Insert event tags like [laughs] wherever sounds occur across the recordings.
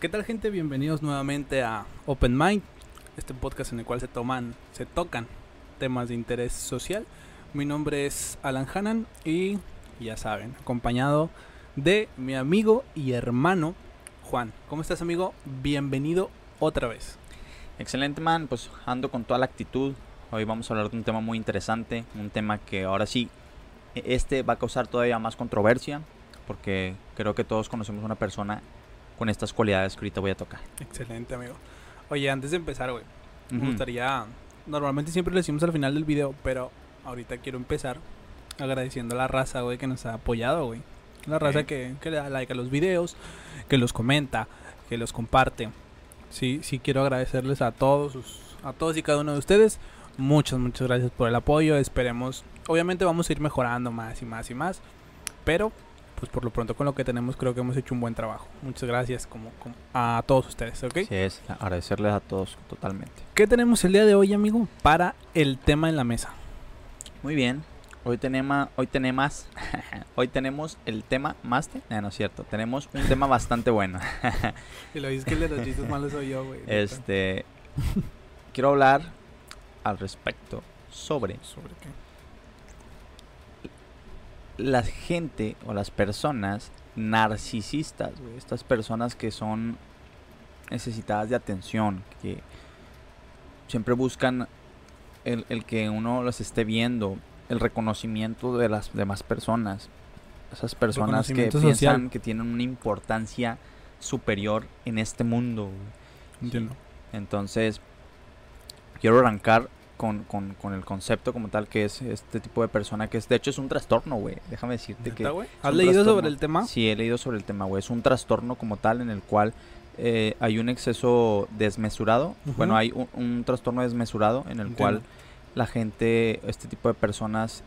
¿Qué tal gente? Bienvenidos nuevamente a Open Mind, este podcast en el cual se toman, se tocan temas de interés social. Mi nombre es Alan Hanan y ya saben, acompañado de mi amigo y hermano Juan. ¿Cómo estás amigo? Bienvenido otra vez. Excelente man, pues ando con toda la actitud. Hoy vamos a hablar de un tema muy interesante, un tema que ahora sí, e- este va a causar todavía más controversia, porque creo que todos conocemos una persona con estas cualidades que ahorita voy a tocar. Excelente amigo. Oye, antes de empezar, güey, me Ujú. gustaría, normalmente siempre lo decimos al final del video, pero ahorita quiero empezar agradeciendo a la raza, güey, que nos ha apoyado, güey. La raza que, que le da like a los videos, que los comenta, que los comparte. Sí, sí quiero agradecerles a todos, sus- a todos y cada uno de ustedes. Muchas, muchas gracias por el apoyo. Esperemos, obviamente vamos a ir mejorando más y más y más, pero pues por lo pronto con lo que tenemos creo que hemos hecho un buen trabajo. Muchas gracias como, como a todos ustedes, ¿ok? Así es, agradecerles a todos totalmente. ¿Qué tenemos el día de hoy, amigo, para el tema en la mesa? Muy bien, hoy tenemos, hoy tenemos, [laughs] hoy tenemos el tema más, no, no es cierto, tenemos un tema bastante bueno. [laughs] Y lo dices que el de los chistes malos soy yo, güey. Este, quiero hablar al respecto sobre ¿Sobre qué? La gente o las personas narcisistas, estas personas que son necesitadas de atención, que siempre buscan el, el que uno los esté viendo, el reconocimiento de las demás personas, esas personas que piensan que tienen una importancia superior en este mundo. Entiendo. Entonces, quiero arrancar con, con- con el concepto como tal que es este tipo de persona que es, de hecho es un trastorno, güey. Déjame decirte que... ¿Has leído trastorno. sobre el tema? Sí, he leído sobre el tema, güey. Es un trastorno como tal en el cual eh, hay un exceso desmesurado. Bueno, hay un, un trastorno desmesurado en el Entiendo. cual la gente, este tipo de personas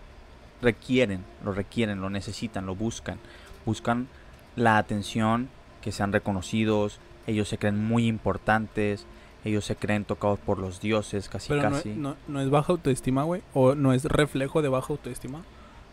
requieren, lo requieren, lo necesitan, lo buscan. Buscan la atención, que sean reconocidos. Ellos se creen muy importantes. Ellos se creen tocados por los dioses, casi Pero no, casi. no, no es baja autoestima, güey. O no es reflejo de baja autoestima.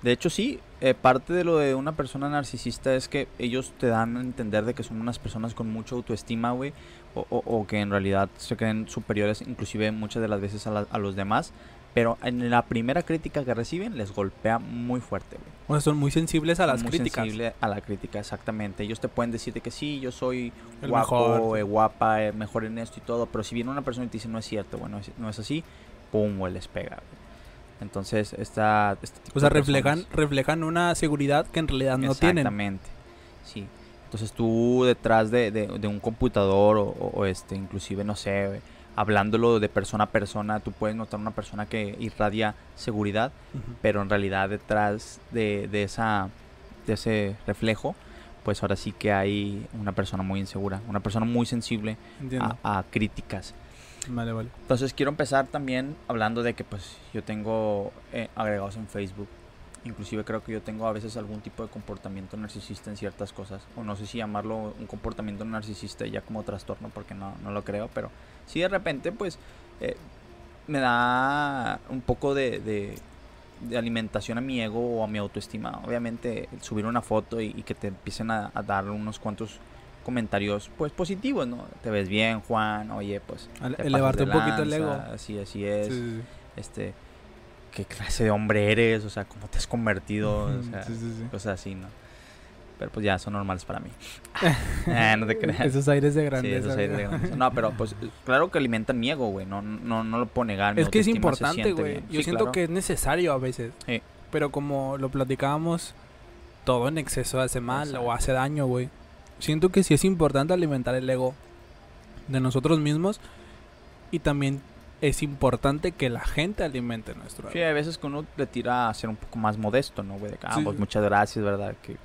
De hecho, sí, eh, parte de lo de una persona narcisista es que ellos te dan a entender de que son unas personas con mucha autoestima, güey, o, o- o que en realidad se creen superiores, inclusive muchas de las veces a, la- a los demás, pero en la primera crítica que reciben les golpea muy fuerte, güey. O sea, son muy sensibles a las Muy críticas. sensible a la crítica, exactamente. Ellos te pueden decir de que sí, yo soy El guapo, mejor. eh, guapa, eh, mejor en esto y todo, pero si viene una persona y te dice no es cierto, bueno, es- no es así, pum, güey, les pega, güey. Entonces, esta, este tipo O sea, de reflejan, reflejan una seguridad que en realidad no tienen. Exactamente. Sí. Entonces tú detrás de, de- de un computador o, o- o, este, inclusive, no sé, hablándolo de persona a persona, tú puedes notar una persona que irradia seguridad, pero en realidad detrás de, de esa, de ese reflejo, pues ahora sí que hay una persona muy insegura, una persona muy sensible a críticas. Vale, vale. Entonces quiero empezar también hablando de que pues yo tengo eh, agregados en Facebook. Inclusive creo que yo tengo a veces algún tipo de comportamiento narcisista en ciertas cosas. O no sé si llamarlo un comportamiento narcisista ya como trastorno porque no, no lo creo. Pero sí de repente pues eh, me da un poco de, de- de alimentación a mi ego o a mi autoestima. Obviamente el subir una foto y, y que te empiecen a, a dar unos cuantos comentarios pues positivos, ¿no? Te ves bien, Juan, oye, pues Ele- te elevarte un poquito el ego. Así, así es. Sí, sí, sí. Este, qué clase de hombre eres, o sea, cómo te has convertido, o sea, sí, sí, sí. cosas así, ¿no? Pero pues ya son normales para mí. [laughs] Ah, no te creas. Esos aires de Sí, grandeza. esos aires de grandeza. No, pero pues claro que alimentan mi ego, güey. No, no, no lo puedo negar. Es que es importante, güey. Yo Sí, siento claro. que es necesario a veces. Sí. Pero como lo platicábamos, todo en exceso hace mal Exacto. o hace daño, güey. Siento que sí es importante alimentar el ego de nosotros mismos y también es importante que la gente alimente nuestro Sí, ego. hay veces que uno le tira a ser un poco más modesto, ¿no, güey? De que, ah, Sí. pues muchas gracias, ¿verdad? Que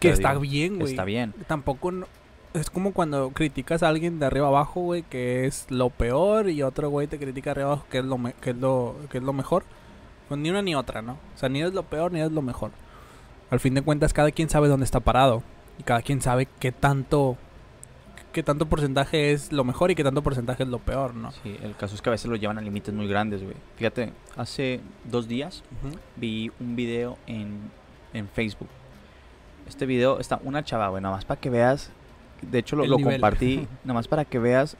que está digo, bien, güey. está bien. Tampoco no- es como cuando criticas a alguien de arriba abajo, güey, que es lo peor y otro güey te critica arriba abajo que es lo me- que es lo que es lo mejor. Pues ni una ni otra, ¿no? O sea, ni es lo peor ni es lo mejor. Al fin de cuentas cada quien sabe dónde está parado y cada quien sabe qué tanto qué tanto porcentaje es lo mejor y qué tanto porcentaje es lo peor, ¿no? Sí, el caso es que a veces lo llevan a límites muy grandes, güey. Fíjate, hace dos días Ujú. vi un video en, en Facebook. Este video está una chava, güey, nada más para que veas de hecho lo, compartí [laughs] nada más para que veas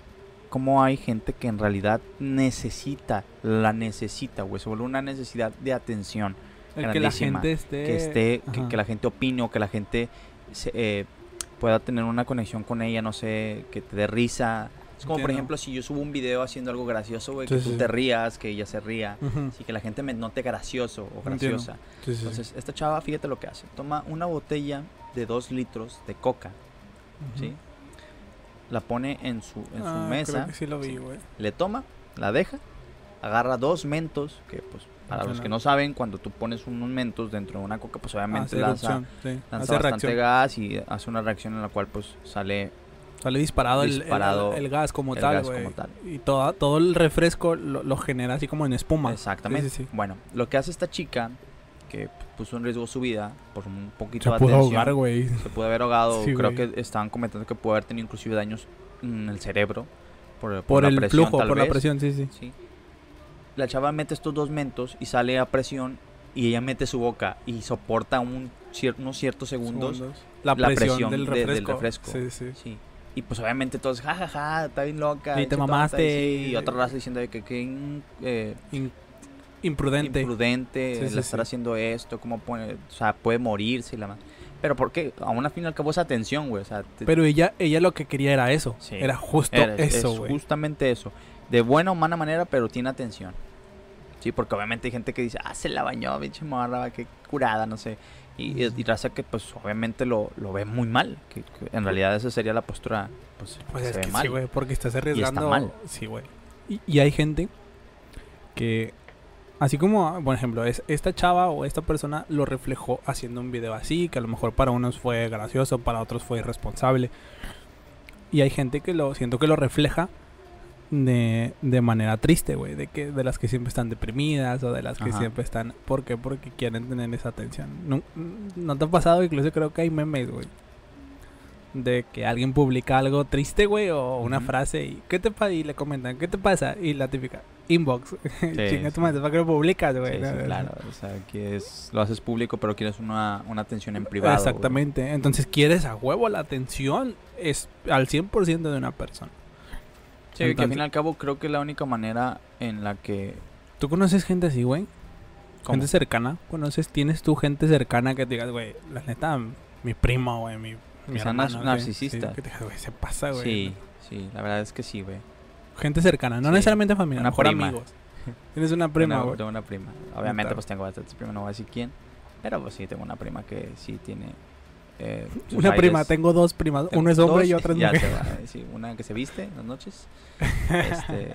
cómo hay gente que en realidad necesita, la necesita, güey, se vuelve una necesidad de atención, El que la gente esté... que esté, que, Ajá. que la gente opine o que la gente se, eh, pueda tener una conexión con ella, no sé, que te dé risa. Es como, por ejemplo, si yo subo un video haciendo algo gracioso, güey, que Sí, tú te rías, que ella se ría, Ujú. y que la gente me note gracioso o graciosa. Sí. Entonces, esta chava, fíjate lo que hace. Toma una botella de dos litros de coca. ¿sí? La pone en su, en su Ah, mesa, Creo que sí lo vi, güey. le toma, la deja, agarra dos mentos, que pues para los que no saben, cuando tú pones unos mentos dentro de una coca, pues obviamente Hace lanza, erupción, sí. lanza Hace bastante reacción. gas y hace una reacción en la cual pues sale Sale disparado, el- el- Disparado el, gas como el tal, gas güey. como tal. Y toda, todo el refresco lo, lo genera así como en espuma. Exactamente. Sí, sí, sí. Bueno, lo que hace esta chica, que puso en riesgo su vida por un poquito Se de pudo atención, ahogar, güey. se pudo haber ahogado. Creo que estaban comentando que pudo haber tenido inclusive daños en el cerebro por, por Por la el presión, flujo, tal por la vez. presión, sí, sí. La chava mete estos dos mentos y sale a presión y ella mete su boca y soporta un cier- unos ciertos segundos. Segundos. La la presión, del, de- del refresco. refresco. Sí, sí. Sí. Y pues obviamente todos, jajaja, está bien loca. Sí, te pinche tonta", mamaste. Y, sí, y otra raza diciendo que, in- eh, imprudente. imprudente, Sí, estar haciendo esto, cómo puede, o sea, puede morirse y la más. Pero porque aún al fin y al cabo es atención, güey. O sea, te- Pero ella, ella lo que quería era eso. Sí. Era justo era- eso, es güey. justamente eso. De buena o mala manera, pero tiene atención. Sí, porque obviamente hay gente que dice, ah, se la bañó, pinche morra, qué curada, no sé. Y, y, y raza que, pues, obviamente lo, lo ve muy mal. Que, que en realidad esa sería la postura, pues, Pues se es ve que mal. sí, güey, porque estás arriesgando. mal. Sí, güey. Y, y hay gente que, así como, por ejemplo, es, esta chava o esta persona lo reflejó haciendo un video así, que a lo mejor para unos fue gracioso, para otros fue irresponsable. Y hay gente que lo, siento que lo refleja de, de manera triste, güey, de que de las que siempre están deprimidas o de las que Ajá. siempre están, ¿por qué? Porque quieren tener esa atención. No, no te ha pasado, incluso creo que hay memes, güey. De que alguien publica algo triste, güey, o una frase y ¿qué te pasa? Y le comentan, ¿qué te pasa? Y la típica, inbox. [laughs] Chinga tu sí. madre, ¿para qué lo publicas, Sí, güey? sí, No, claro. O sea, que es, lo haces público, pero quieres una, una atención en privado. Exactamente. Entonces quieres a huevo la atención es al 100% de una persona. Sí, que al fin y al cabo creo que la única manera en la que... ¿Tú conoces gente así, güey? ¿Cómo? Gente cercana. ¿Conoces? ¿Tienes tú gente cercana que te digas, güey, la neta, mi primo, güey, mi, mi que- narcisista. sí, que te digas, güey, se pasa, güey. Sí, sí, la verdad es que sí, güey. Gente cercana, no Sí. necesariamente familia, Una mejor prima. amigos. Tienes una [laughs] prima, güey. Tengo una prima. Obviamente, pues tengo bastantes primas, no voy a decir quién. Pero pues sí, tengo una prima que sí tiene. Eh, sus Una prima, tengo dos primas. Tengo Uno es hombre dos, y otra es mujer. se va, eh, sí, una que se viste en las noches. Este,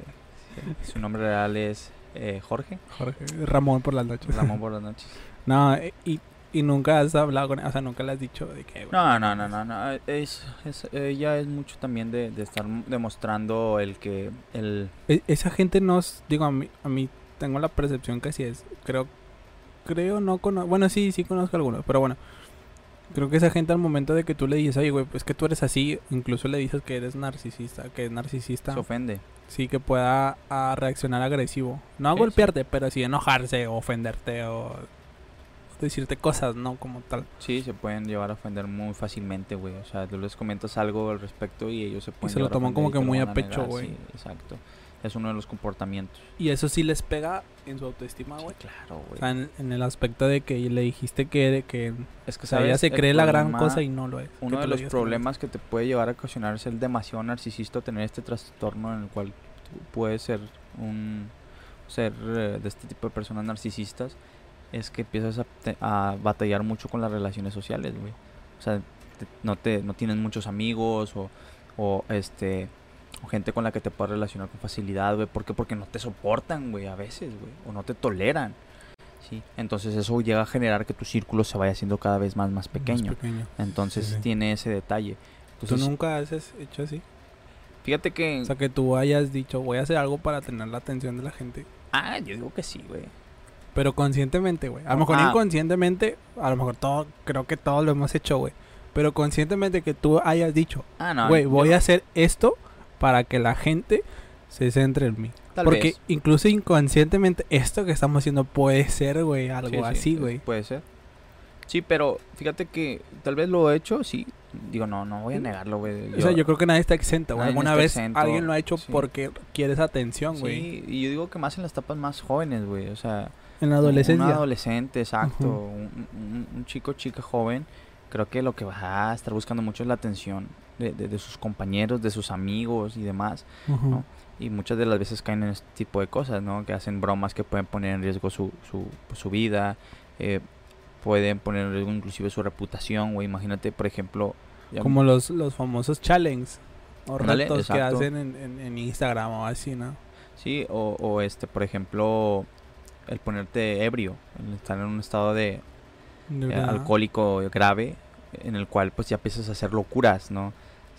[laughs] su nombre real es eh, Jorge. Jorge, Ramón por las noches. Ramón por [laughs] las noches. No, y, y nunca has hablado con O sea, nunca le has dicho de que, güey. No, no, no, no, no. Es, es, ella es mucho también de, de estar demostrando el que el E- esa gente nos, digo, a mí, a mí tengo la percepción que así es. Creo, creo no conozco, bueno, sí, sí conozco algunos, pero bueno. Creo que esa gente al momento de que tú le dices, oye, güey, pues que tú eres así, incluso le dices que eres narcisista, que es narcisista, se ofende. sí que pueda a reaccionar agresivo. No a Sí, sí. golpearte, pero sí enojarse o ofenderte o decirte cosas, ¿no? Como tal. Sí, se pueden llevar a ofender muy fácilmente, güey. O sea, tú les comentas algo al respecto y ellos se pueden se lo toman como y que muy a pecho, güey. Sí, exacto. Es uno de los comportamientos. Y eso sí les pega en su autoestima, güey. Claro, O güey. sea, en, en el aspecto de que le dijiste que, que es que o sea, ella ¿sabes? se cree la gran cosa y no lo es. Uno de los problemas que te puede llevar a ocasionar es el demasiado narcisista, tener este trastorno en el cual tú puedes ser un ser eh, de este tipo de personas narcisistas, es que empiezas a, te- a batallar mucho con las relaciones sociales, güey. O sea, te- no te no tienes muchos amigos o, o este o gente con la que te puedas relacionar con facilidad, güey. ¿Por qué? Porque no te soportan, güey, a veces, güey, o no te toleran. Sí, entonces eso llega a generar que tu círculo se vaya haciendo cada vez más más pequeño. Más pequeño. Entonces Sí, sí. tiene ese detalle. ¿Tú nunca has hecho así? fíjate que... O sea, que tú hayas dicho, voy a hacer algo para tener la atención de la gente. ah, yo digo que sí, güey. Pero conscientemente, güey. A lo mejor Ah. inconscientemente, a lo mejor todo, creo que todos lo hemos hecho, güey. Pero conscientemente que tú hayas dicho, Ah, no. güey, voy no- a hacer esto para que la gente se centre en mí. Tal Porque vez. incluso inconscientemente esto que estamos haciendo puede ser, güey, algo Sí, sí, así, es- güey. Puede ser. Sí, pero fíjate que tal vez lo he hecho, sí. digo, no, no voy a negarlo, güey. o sea, yo creo que nadie está exento, güey. Alguna vez exento, alguien lo ha hecho sí. porque quiere esa atención, güey. Sí, y yo digo que más en las etapas más jóvenes, güey. O sea, En la adolescencia. Un adolescente, exacto. Un, un- un chico, chica joven. Creo que lo que va a estar buscando mucho es la atención de, de- de sus compañeros, de sus amigos y demás. Y muchas de las veces caen en este tipo de cosas, ¿no? Que hacen bromas que pueden poner en riesgo su, su, pues, su vida. eh, pueden poner en riesgo inclusive su reputación, güey. Imagínate, por ejemplo... Como los, los famosos challenges o retos que hacen en, en, en Instagram o así, ¿no? Sí, o, o este, por ejemplo, el ponerte ebrio, el estar en un estado de, eh, alcohólico grave en el cual pues ya empiezas a hacer locuras, ¿no?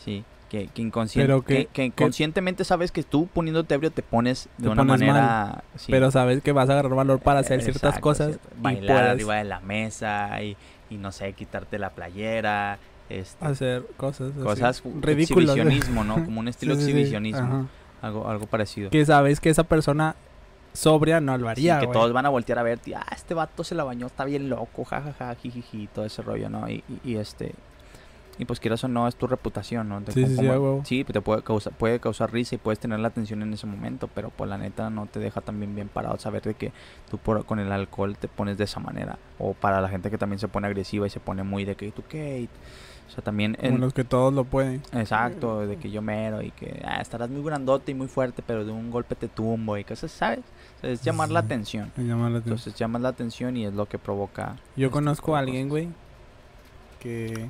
Sí, que, que, inconscien- Pero que- que- inconscientemente sabes que tú poniéndote ebrio te pones de Te una pones manera... sí, Pero sabes que vas a agarrar valor para hacer ciertas cosas. cierto. y Bailar puedes arriba de la mesa y, y no sé, quitarte la playera, este, hacer cosas así, cosas ridículas. exhibicionismo, ¿no? Como un [laughs] estilo Sí, exhibicionismo, algo, algo parecido. Que sabes que esa persona sobria no lo haría, que todos van a voltear a ver, ah, este vato se la bañó, está bien loco, jajaja, jijiji, todo ese rollo, ¿no? Y, y, y, este, y pues quieras o no, es tu reputación, ¿no? Te- Sí, sí, sí, como- a huevo. sí, te puede causar, puede causar risa y puedes tener la atención en ese momento, pero pues la neta no te deja también bien parado saber de que tú por, con el alcohol te pones de esa manera. O para la gente que también se pone agresiva y se pone muy de que tú qué, o sea, también... Como en- los que todos lo pueden. Exacto, de que yo mero y que ah, estarás muy grandote y muy fuerte, pero de un golpe te tumbo y cosas, ¿sabes? O sea, es llamar la Sí. atención. Me llama la atención. Entonces llamas la atención y es lo que provoca. Yo este conozco a alguien, güey, que...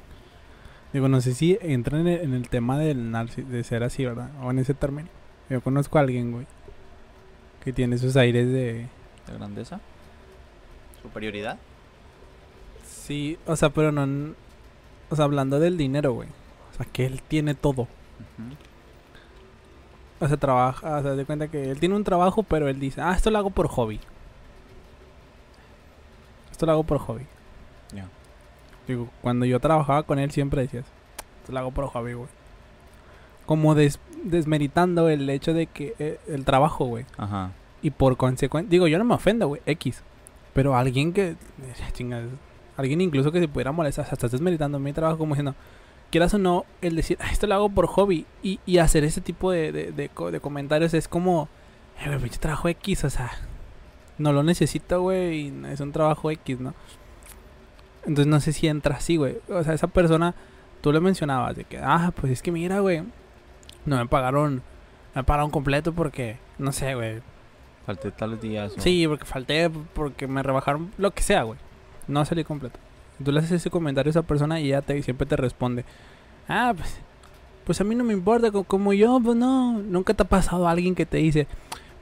Digo, no sé si entra en el, en el tema del narci de ser así, ¿verdad? O en ese término. Yo conozco a alguien, güey, que tiene esos aires de... ¿De grandeza? ¿Superioridad? Sí, o sea, pero no... O sea, hablando del dinero, güey. O sea, que él tiene todo. O sea, trabaja, o sea, de cuenta que él tiene un trabajo, pero él dice, ah, esto lo hago por hobby. Esto lo hago por hobby. Digo, cuando yo trabajaba con él siempre decías, esto lo hago por hobby, güey. Como des- desmeritando el hecho de que eh, el trabajo, güey. Ajá. Y por consecuencia, digo, yo no me ofendo, güey, X. Pero alguien que, eh, chinga, alguien incluso que se pudiera molestar, o sea, estás desmeritando mi trabajo como diciendo, quieras o no, el decir, "Ah, esto lo hago por hobby. Y, y hacer ese tipo de, de, de co- de comentarios es como, eh, güey, pinche trabajo X, o sea, no lo necesito, güey, y es un trabajo X, ¿no? Entonces no sé si entra así, güey. O sea, esa persona, tú le mencionabas de que, ah, pues es que mira, güey, no me pagaron, me pagaron completo porque, no sé, güey, Falté tales días. Sí, porque falté, porque me rebajaron, lo que sea, güey. No salí completo. Tú le haces ese comentario a esa persona y ella te, siempre te responde, ah, pues, pues a mí no me importa, co- como yo, pues no, nunca te ha pasado alguien que te dice,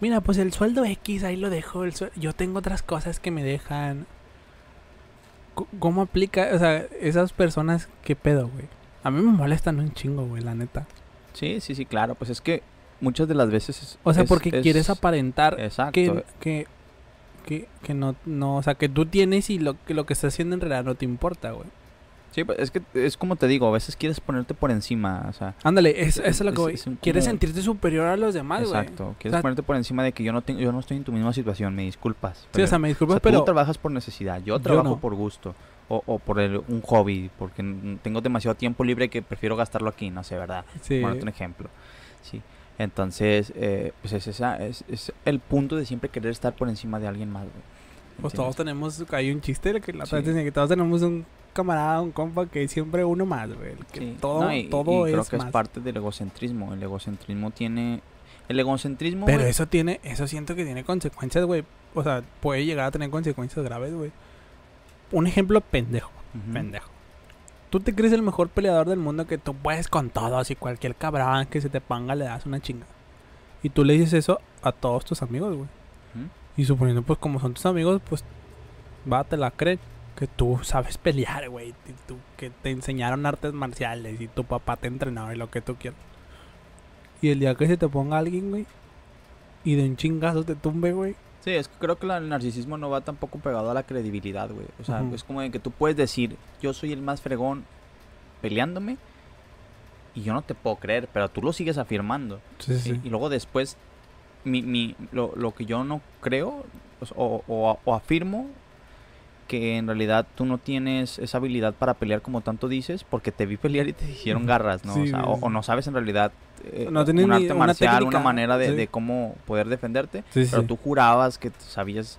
mira, pues el sueldo X, ahí lo dejo, el yo tengo otras cosas que me dejan. ¿Cómo aplica? O sea, esas personas, ¿qué pedo, güey? A mí me molestan un chingo, güey, la neta. Sí, sí, sí, claro. Pues es que muchas de las veces. es- O sea, es- porque es- quieres aparentar Exacto. que, que, que, que no, no, o sea, que tú tienes y lo que lo que estás haciendo en realidad no te importa, güey. Sí, pues es que es como te digo, a veces quieres ponerte por encima. O sea, Ándale, es, eso Es- lo que voy. es Quieres como- sentirte superior a los demás, güey. exacto. Quieres sea- ponerte por encima de que yo no, tengo, yo no estoy en tu misma situación, me disculpas. Sí, o sea, me o disculpas, sea, pero tú trabajas por necesidad, yo yo trabajo no. por gusto. O, o por el- un hobby, porque tengo demasiado tiempo libre que prefiero gastarlo aquí, no sé, ¿verdad? sí, Ponerte un ejemplo. Sí. Entonces, eh, pues es, esa, es, es el punto de siempre querer estar por encima de alguien más, güey. Pues todos tenemos, hay un chiste que la Sí. que todos tenemos un camarada, un compa que es siempre uno más, güey. el Que Sí. todo, No, y- todo y creo es que más. es parte del egocentrismo. El egocentrismo tiene... El egocentrismo... Pero eso tiene, eso siento que tiene consecuencias, güey. O sea, puede llegar a tener consecuencias graves, güey. Un ejemplo pendejo. Pendejo. Tú te crees el mejor peleador del mundo que tú puedes con todos y cualquier cabrón que se te ponga le das una chinga. Y tú le dices eso a todos tus amigos, güey. Y suponiendo, pues, como son tus amigos, pues, va, te la creen. Que tú sabes pelear, güey. Que te enseñaron artes marciales y tu papá te entrenaba y lo que tú quieras. Y el día que se te ponga alguien, güey, y de un chingazo te tumbe, güey. Sí, es que creo que el narcisismo no va tampoco pegado a la credibilidad, güey. O sea, es como de que tú puedes decir, yo soy el más fregón peleándome y yo no te puedo creer, pero tú lo sigues afirmando. Sí, ¿sí? Y luego después, mi, mi, lo, lo que yo no creo pues, o, o- o afirmo, que en realidad tú no tienes esa habilidad para pelear como tanto dices, porque te vi pelear y te dijeron garras, ¿no? Sí, o, sea, o, no sabes en realidad eh, No un arte una marcial, técnica, una manera de, sí. de cómo poder defenderte, Sí, pero tú jurabas que sabías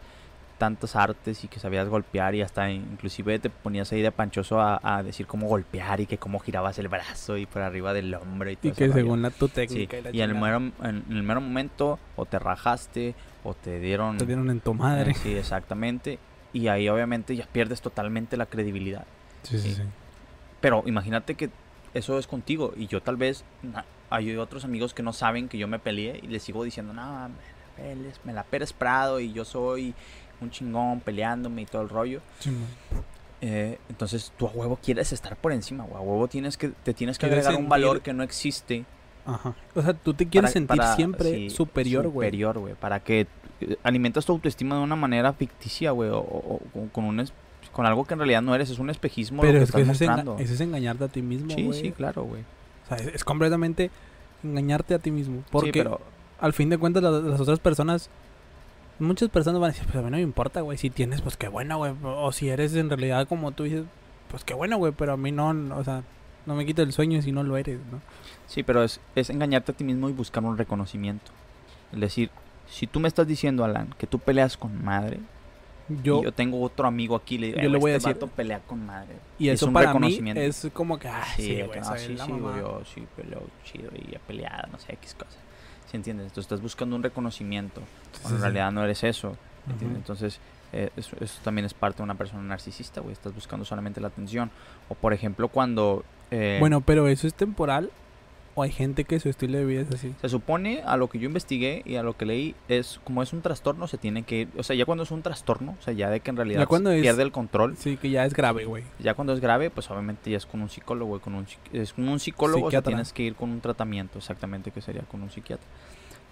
tantas artes y que sabías golpear y hasta inclusive te ponías ahí de panchoso a, a decir cómo golpear y que cómo girabas el brazo y por arriba del hombro y todo Y que según la tu Sí, técnica y la y en el, mero, en el mero momento o te rajaste o te dieron... te dieron en tu eh, madre. sí, exactamente. Y ahí obviamente ya pierdes totalmente la credibilidad. Sí, sí, sí. Pero imagínate que eso es contigo y yo tal vez... na- hay otros amigos que no saben que yo me peleé y les sigo diciendo, no, me la peles, me la Prado y yo soy un chingón peleándome y todo el rollo. Simón. Eh, entonces tú a huevo quieres estar por encima, güey. A huevo tienes que, te tienes que agregar un valor sentir- que no existe. Ajá. O sea, tú te quieres para- sentir para- siempre sí, superior, güey. Superior, güey. Para que eh, alimentas tu autoestima de una manera ficticia, güey. O, o- o con, un es- con algo que en realidad no eres. Es un espejismo Pero lo que es que estás es, enga- mostrando. eso es engañarte a ti mismo, sí, güey. sí, claro, güey. O sea, es, es completamente engañarte a ti mismo. Porque Sí, pero al fin de cuentas las, las otras personas, muchas personas van a decir, pues a mí no me importa, güey. Si tienes, pues qué bueno, güey. O si eres en realidad como tú dices, pues qué bueno, güey. Pero a mí no, o sea, no me quita el sueño si no lo eres, ¿no? Sí, pero es, es engañarte a ti mismo y buscar un reconocimiento. Es decir, si tú me estás diciendo, Alan, que tú peleas con madre, Yo, yo tengo otro amigo aquí, le digo, yo le "Eh, voy a este decir- pelea con madre. y es eso un para mí es como que, ah, Sí, sí, güey, sí, sí, yo sí peleo chido y he peleado, no sé, X cosas. ¿Sí entiendes? Tú estás buscando un reconocimiento, Sí, cuando sí, en sí. realidad no eres eso. ¿entiendes? Entonces, eh, eso, eso también es parte de una persona narcisista, güey. Estás buscando solamente la atención. O, por ejemplo, cuando... eh, Bueno, pero eso es temporal. O hay gente que su estilo de vida es así. Se supone, a lo que yo investigué y a lo que leí, es como es un trastorno, se tiene que ir. O sea, ya cuando es un trastorno, o sea, ya de que en realidad se es- pierde el control, Sí, que ya es grave, güey. ya cuando es grave, pues obviamente ya es con un psicólogo, güey, con un, es con un psicólogo, o sea, tienes que ir con un tratamiento, exactamente, que sería con un psiquiatra.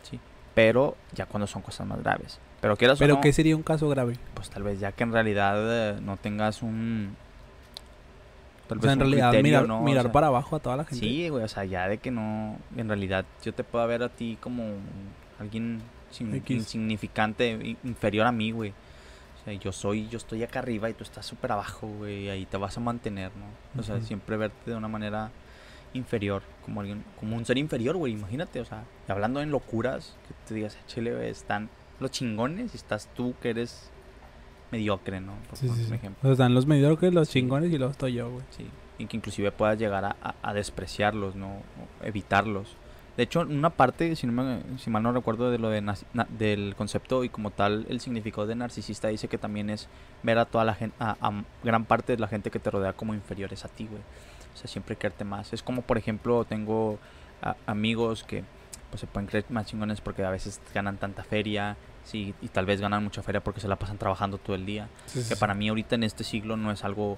Sí. Pero ya cuando son cosas más graves. Pero quieras Pero o no, ¿qué sería un caso grave? pues tal vez ya que en realidad eh, no tengas un. Tal O sea, en realidad criterio, mirar, ¿no? O mirar sea, para abajo a toda la gente. Sí, güey, o sea, ya de que no, en realidad yo te puedo ver a ti como alguien sin- insignificante, inferior a mí, güey. O sea, yo soy, yo estoy acá arriba y tú estás súper abajo, güey, y ahí te vas a mantener, ¿no? O sea, siempre verte de una manera inferior, como alguien, como un ser inferior, güey, imagínate, o sea, y hablando en locuras, que te digas, "Ah, chile, güey, están los chingones y estás tú que eres mediocre, ¿no? Por Sí, sí, ejemplo. O sea, están los mediocres, los chingones y luego estoy yo, güey. Sí, y que inclusive puedas llegar a, a- a despreciarlos, ¿no? O evitarlos. De hecho, en una parte, si, no me- si mal no recuerdo de lo de na- del concepto y como tal, el significado de narcisista dice que también es ver a toda la gente, a, a gran parte de la gente que te rodea como inferiores a ti, güey. O sea, siempre quererte más. Es como, por ejemplo, tengo a- amigos que pues se pueden creer más chingones porque a veces ganan tanta feria, sí, y tal vez ganan mucha feria porque se la pasan trabajando todo el día que para mí ahorita en este siglo no es algo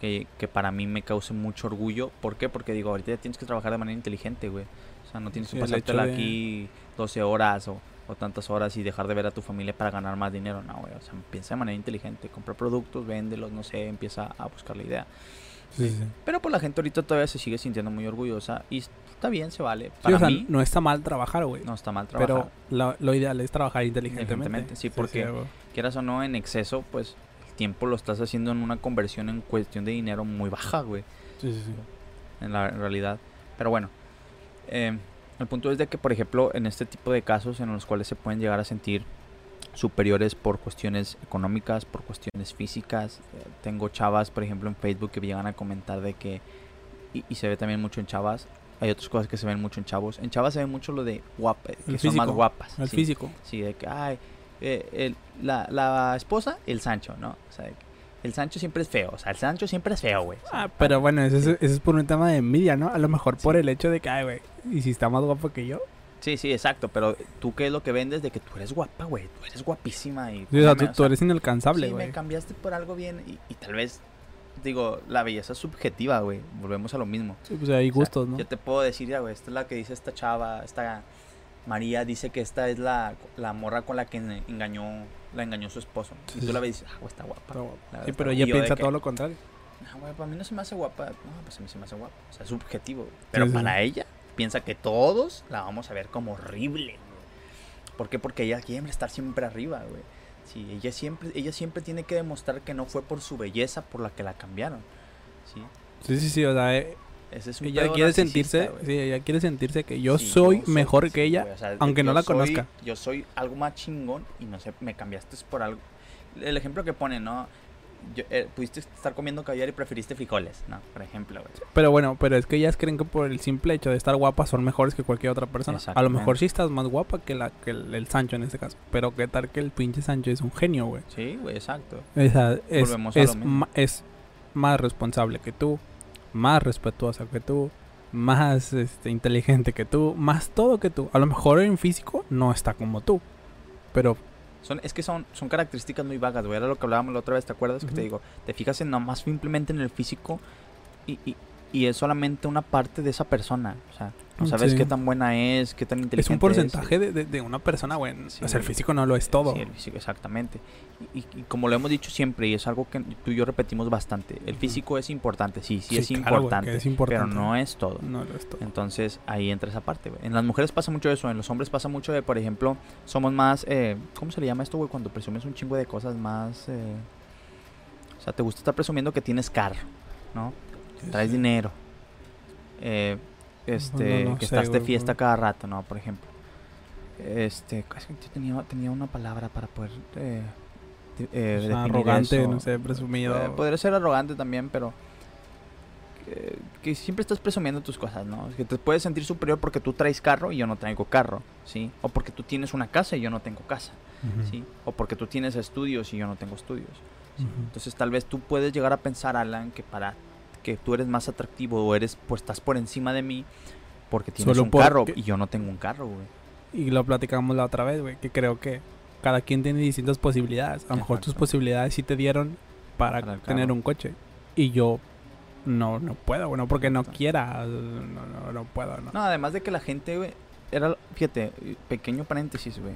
que, que para mí me cause mucho orgullo. ¿Por qué? Porque digo, ahorita ya tienes que trabajar de manera inteligente, güey. O sea, no tienes Sí, que el pasártela de- aquí 12 horas o, o tantas horas y dejar de ver a tu familia para ganar más dinero. No, güey. O sea, piensa de manera inteligente. Compra productos, véndelos, no sé, empieza a buscar la idea. Sí, sí. Pero pues la gente ahorita todavía se sigue sintiendo muy orgullosa y está bien, se vale. Sí, Para sea, mí no está mal trabajar, güey. no está mal trabajar. pero lo, lo ideal es trabajar inteligentemente. Sí, porque-. Quieras o no, en exceso, pues el tiempo lo estás haciendo en una conversión en cuestión de dinero muy baja, güey. Sí, sí, sí. en la en realidad. Pero bueno, eh, el punto es de que, por ejemplo, en este tipo de casos en los cuales se pueden llegar a sentir superiores por cuestiones económicas, por cuestiones físicas, eh, tengo chavas, por ejemplo, en Facebook que llegan a comentar de que, y, y se ve también mucho en chavas, hay otras cosas que se ven mucho en chavos. En chavas se ve mucho lo de guapa, que El son más guapas. El sí. físico. Sí, de que, ay, eh, el- la, la esposa, el Sancho, ¿no? O sea, el Sancho siempre es feo, o sea, el Sancho siempre es feo, güey. Ah, pero bueno, eso, es, eso es por un tema de envidia, ¿no? A lo mejor por el hecho de que, ay, güey, y si está más guapo que yo. Sí, sí, exacto, pero tú qué es lo que vendes de que tú eres guapa, güey, tú eres guapísima y... Sí, o sea, cómame, tú, tú eres inalcanzable, sí, güey. me cambiaste por algo bien y, y tal vez, digo, la belleza es subjetiva, güey, volvemos a lo mismo. Sí, pues hay O sea, gustos, ¿no? Yo te puedo decir, ya, güey, esta es la que dice esta chava, esta María dice que esta es la, la morra con la que en- engañó, la engañó su esposo. Sí, y tú sí. la ves y dices, ah, güey, está guapa. Está Sí, pero ella piensa que, todo lo contrario. Ah, güey, para mí no se me hace guapa. No, pues a mí se me hace guapa. O sea, es subjetivo. Pero sí, sí. para ella, piensa que todos la vamos a ver como horrible. güey. ¿Por qué? Porque ella quiere estar siempre arriba, güey. Sí, ella siempre, ella siempre tiene que demostrar que no fue por su belleza por la que la cambiaron. Sí. Sí, sí, sí, o sea, eh, Ese es un ella quiere sentirse, sí, ella quiere sentirse que yo Sí, soy mejor que ella, güey, o sea, aunque no la soy- conozca. Yo soy algo más chingón y no sé, me cambiaste por algo. El ejemplo que pone, ¿no? Yo, eh, pudiste estar comiendo caviar y preferiste frijoles, ¿no? Por ejemplo, güey. Pero bueno, pero es que ellas creen que por el simple hecho de estar guapas son mejores que cualquier otra persona. A lo mejor sí estás más guapa que, la, que el, el Sancho en este caso. Pero qué tal que el pinche Sancho es un genio, güey. Sí, güey, exacto. O sea, es, Volvemos a es, lo mismo. ma- es más responsable que tú, más respetuosa que tú, más este, inteligente que tú, más todo que tú. A lo mejor en físico no está como tú. Pero Son, es que son, son características muy vagas, güey. Era lo que hablábamos la otra vez, ¿te acuerdas? Que te digo, te fijas en nomás simplemente en el físico y, y, y es solamente una parte de esa persona. O sea, no sabes Sí. qué tan buena es, qué tan inteligente es un porcentaje de, de- de una persona. Sí, o sea, el físico no lo es todo. Sí, el físico, exactamente. Y, y- como lo hemos dicho siempre, y es algo que tú y yo repetimos bastante, el físico es importante, sí, sí, es claro, importante, es importante. pero no es todo. No lo es todo. Entonces ahí entra esa parte, güey. En las mujeres pasa mucho eso, en los hombres pasa mucho de, por ejemplo, somos más, eh, ¿cómo se le llama esto, güey? Cuando presumes un chingo de cosas más... eh, o sea, te gusta estar presumiendo que tienes carro, ¿no? Traes dinero. eh, este, no que sé, estás de güey, fiesta güey. cada rato, ¿no? Por ejemplo. Este, es que yo tenía, tenía una palabra para poder eh, eh, O sea, definir arrogante, eso. no sé, presumido. Eh, podría ser arrogante también, pero que, que siempre estás presumiendo tus cosas, ¿no? Que te puedes sentir superior porque tú traes carro y yo no traigo carro, ¿sí? O porque tú tienes una casa y yo no tengo casa, Ujú. ¿sí? O porque tú tienes estudios y yo no tengo estudios. ¿sí? Ujú. Entonces tal vez tú puedes llegar a pensar, Alan, que para que tú eres más atractivo o eres, pues estás por encima de mí porque tienes Solo un carro porque- y yo no tengo un carro, güey. Y lo platicamos la otra vez, güey, que creo que cada quien tiene distintas posibilidades. A lo mejor tus posibilidades sí te dieron para, tener un coche. Y yo no no puedo, bueno, porque no quiera, no, no, no puedo, ¿no? No, además de que la gente, güey, era, fíjate, pequeño paréntesis, güey.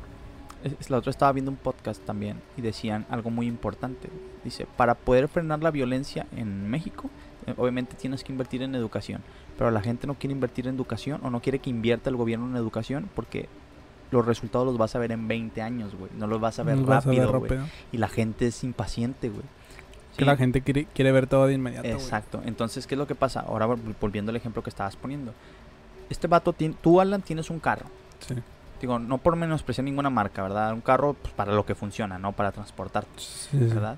La otra estaba viendo un podcast también y decían algo muy importante. Dice, para poder frenar la violencia en México, obviamente tienes que invertir en educación. Pero la gente no quiere invertir en educación o no quiere que invierta el gobierno en educación porque los resultados los vas a ver en 20 años, güey. No los vas a ver rápido, güey. Y la gente es impaciente, güey. Que la gente quiere, quiere ver todo de inmediato. Exacto. Entonces, ¿qué es lo que pasa? Ahora vol- volviendo al ejemplo que estabas poniendo. Este vato, tien- tú, Alan, tienes un carro. Sí. Digo, no por menospreciar ninguna marca, ¿verdad? Un carro pues, para lo que funciona, ¿no? Para transportar, Sí, sí. ¿verdad?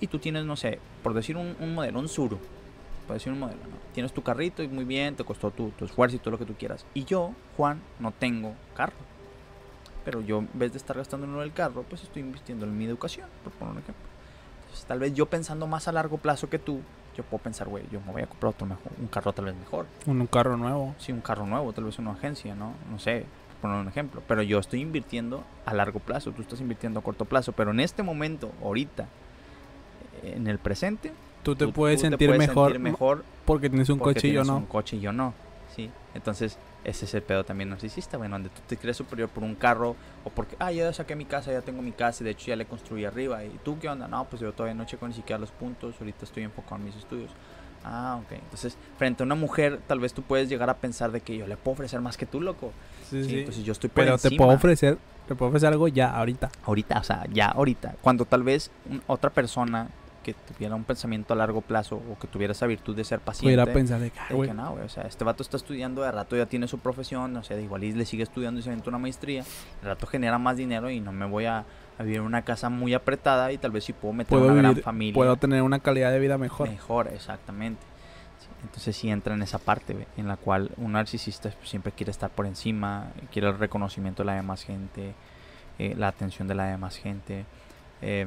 Y tú tienes, no sé, por decir un, un modelo, un Suru. Por decir un modelo, ¿no? Tienes tu carrito y muy bien, te costó tu, tu esfuerzo y todo lo que tú quieras. Y yo, Juan, no tengo carro. Pero yo, en vez de estar gastando en el carro, pues estoy invirtiendo en mi educación, por poner un ejemplo. Entonces, tal vez yo pensando más a largo plazo que tú, yo puedo pensar, güey, yo me voy a comprar otro mejor, un carro tal vez mejor. Un, un carro nuevo. Sí, un carro nuevo, tal vez una agencia, ¿no? No sé, por poner un ejemplo. Pero yo estoy invirtiendo a largo plazo, tú estás invirtiendo a corto plazo. Pero en este momento, ahorita, en el presente, Tú te tú- puedes tú te sentir puedes mejor, sentir mejor porque tienes un porque coche y yo no. un coche y yo no. Sí, entonces ese es el pedo también narcisista, bueno, donde tú te crees superior por un carro o porque, ah, ya saqué mi casa, ya tengo mi casa y de hecho ya le construí arriba. ¿Y tú qué onda? No, pues yo todavía no checo ni siquiera los puntos, ahorita estoy enfocado en mis estudios. Ah, ok. Entonces, frente a una mujer, tal vez tú puedes llegar a pensar de que yo le puedo ofrecer más que tú, loco. Sí, Sí, sí. entonces yo estoy por Pero te puedo ofrecer, te puedo ofrecer algo ya, ahorita. Ahorita, o sea, ya ahorita. Cuando tal vez un- otra persona que tuviera un pensamiento a largo plazo o que tuviera esa virtud de ser paciente. Pudiera pensar de que, de no, güey, o sea, este vato está estudiando, de rato ya tiene su profesión, o sea, de igual y le sigue estudiando y se aventó una maestría, de rato genera más dinero y no me voy a, a vivir en una casa muy apretada y tal vez si puedo meter puedo una gran familia. puedo tener una calidad de vida mejor. Mejor, exactamente. Sí, entonces sí entra en esa parte, güey, en la cual un narcisista pues, siempre quiere estar por encima, quiere el reconocimiento de la demás gente, eh, la atención de la demás gente. eh,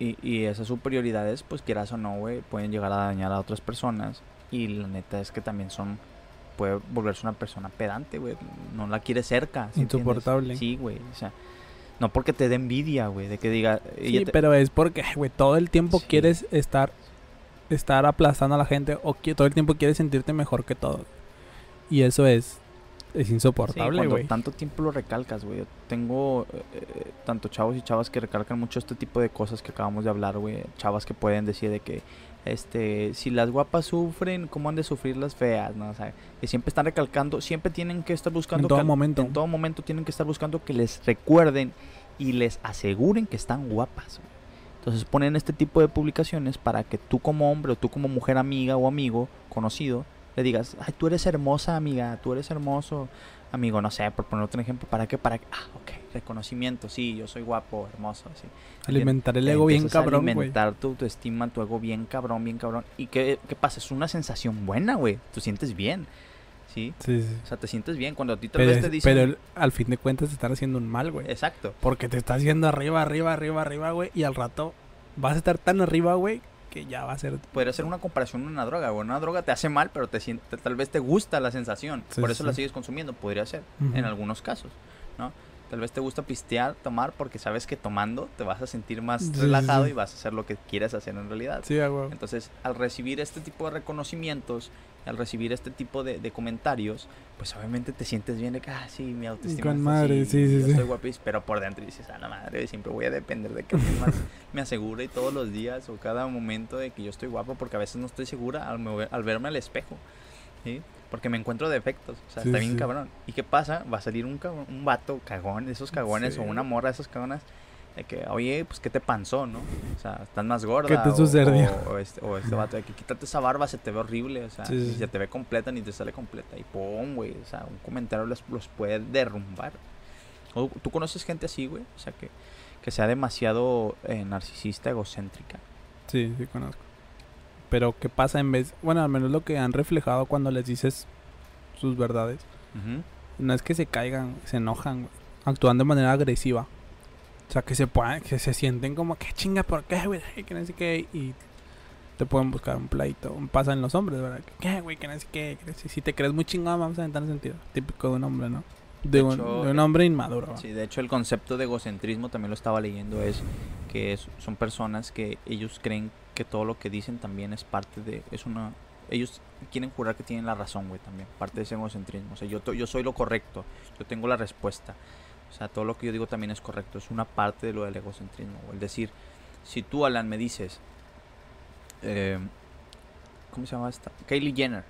y, y esas superioridades, pues quieras o no, güey, pueden llegar a dañar a otras personas. Y la neta es que también son, puede volverse una persona pedante, güey. No la quiere cerca. Insoportable. Sí, güey. O sea, no porque te dé envidia, güey, de que diga... Sí, te- pero es porque, güey, todo el tiempo Sí. quieres estar estar aplastando a la gente o que todo el tiempo quieres sentirte mejor que todos. Y eso es es Sí, insoportable, cuando güey. tanto tiempo lo recalcas, güey. Yo Tengo eh, eh, tanto chavos y chavas que recalcan mucho este tipo de cosas que acabamos de hablar, güey. Chavas que pueden decir de que, este, si las guapas sufren, ¿cómo han de sufrir las feas? ¿no? O sea, que siempre están recalcando, siempre tienen que estar buscando... en todo momento. En todo momento tienen que estar buscando que les recuerden y les aseguren que están guapas. güey. Entonces ponen este tipo de publicaciones para que tú como hombre o tú como mujer amiga o amigo conocido le digas, ay, tú eres hermosa amiga, tú eres hermoso amigo, no sé, por poner otro ejemplo, ¿para qué? Para que, ah, ok, reconocimiento, sí, yo soy guapo, hermoso, sí. Alimentar el ego bien cabrón, alimentar tu autoestima, tu ego bien cabrón, bien cabrón. ¿Y qué, qué pasa? Es una sensación buena, güey. Tú sientes bien, ¿sí? Sí, sí. O sea, te sientes bien cuando a ti tal Pero, vez es- te dicen... pero al fin de cuentas te están haciendo un mal, güey. Exacto. Porque te estás yendo arriba, arriba, arriba, arriba, güey. Y al rato vas a estar tan arriba, güey, que ya va a ser. Podría ser una comparación con una droga, güey. Una droga te hace mal, pero te siente, tal vez te gusta la sensación. Sí, Por eso sí. la sigues consumiendo, podría ser, en algunos casos, ¿no? Tal vez te gusta pistear, tomar, porque sabes que tomando te vas a sentir más Sí, relajado y vas a hacer lo que quieres hacer en realidad. Sí, güey. Entonces, al recibir este tipo de reconocimientos, al recibir este tipo de, de comentarios, pues obviamente te sientes bien de que, ah, sí, mi autoestima Con madre, así, sí, sí, yo sí. soy pero por dentro dices, a la madre, siempre voy a depender de que alguien más me asegure todos los días o cada momento de que yo estoy guapo, porque a veces no estoy segura al, mover- al verme al espejo, ¿sí? Porque me encuentro defectos, o sea, Sí, está bien sí. cabrón. ¿Y qué pasa? Va a salir un, cabrón- un vato cagón, esos cagones, o una morra de esos cagones, de que, oye, pues, ¿qué te pasó, no? O sea, estás más gorda. ¿Qué te sucedió? O, o este, o este vato de que quítate esa barba, se te ve horrible, o sea, Sí, se te ve completa ni te sale completa. Y pum, güey, o sea, un comentario los, los puede derrumbar. O, ¿Tú conoces gente así, güey? O sea, que, que sea demasiado eh, narcisista, egocéntrica. Sí, sí, conozco. Pero, ¿qué pasa en vez. Bueno, al menos lo que han reflejado cuando les dices sus verdades. No es que se caigan, se enojan, güey. Actúan de manera agresiva. O sea, que se puedan, que se sienten como, que chinga, ¿por qué, güey? [laughs] Que no sé qué. Y te pueden buscar un pleito. Pasa en los hombres, ¿verdad? Que, ¿Qué, güey? Que no sé qué. Si te crees muy chingón, vamos a entrar en sentido. Típico de un hombre, ¿no? De, De un, hecho, de un hombre inmaduro. Sí, de hecho el concepto de egocentrismo también lo estaba leyendo, es que es- son personas que ellos creen que todo lo que dicen también es parte de, es una, ellos quieren jurar que tienen la razón, güey, también, parte de ese egocentrismo, o sea, yo, yo soy lo correcto, yo tengo la respuesta, o sea, todo lo que yo digo también es correcto, es una parte de lo del egocentrismo, es decir, si tú, Alan, me dices, eh, ¿cómo se llama esta? Kylie Jenner,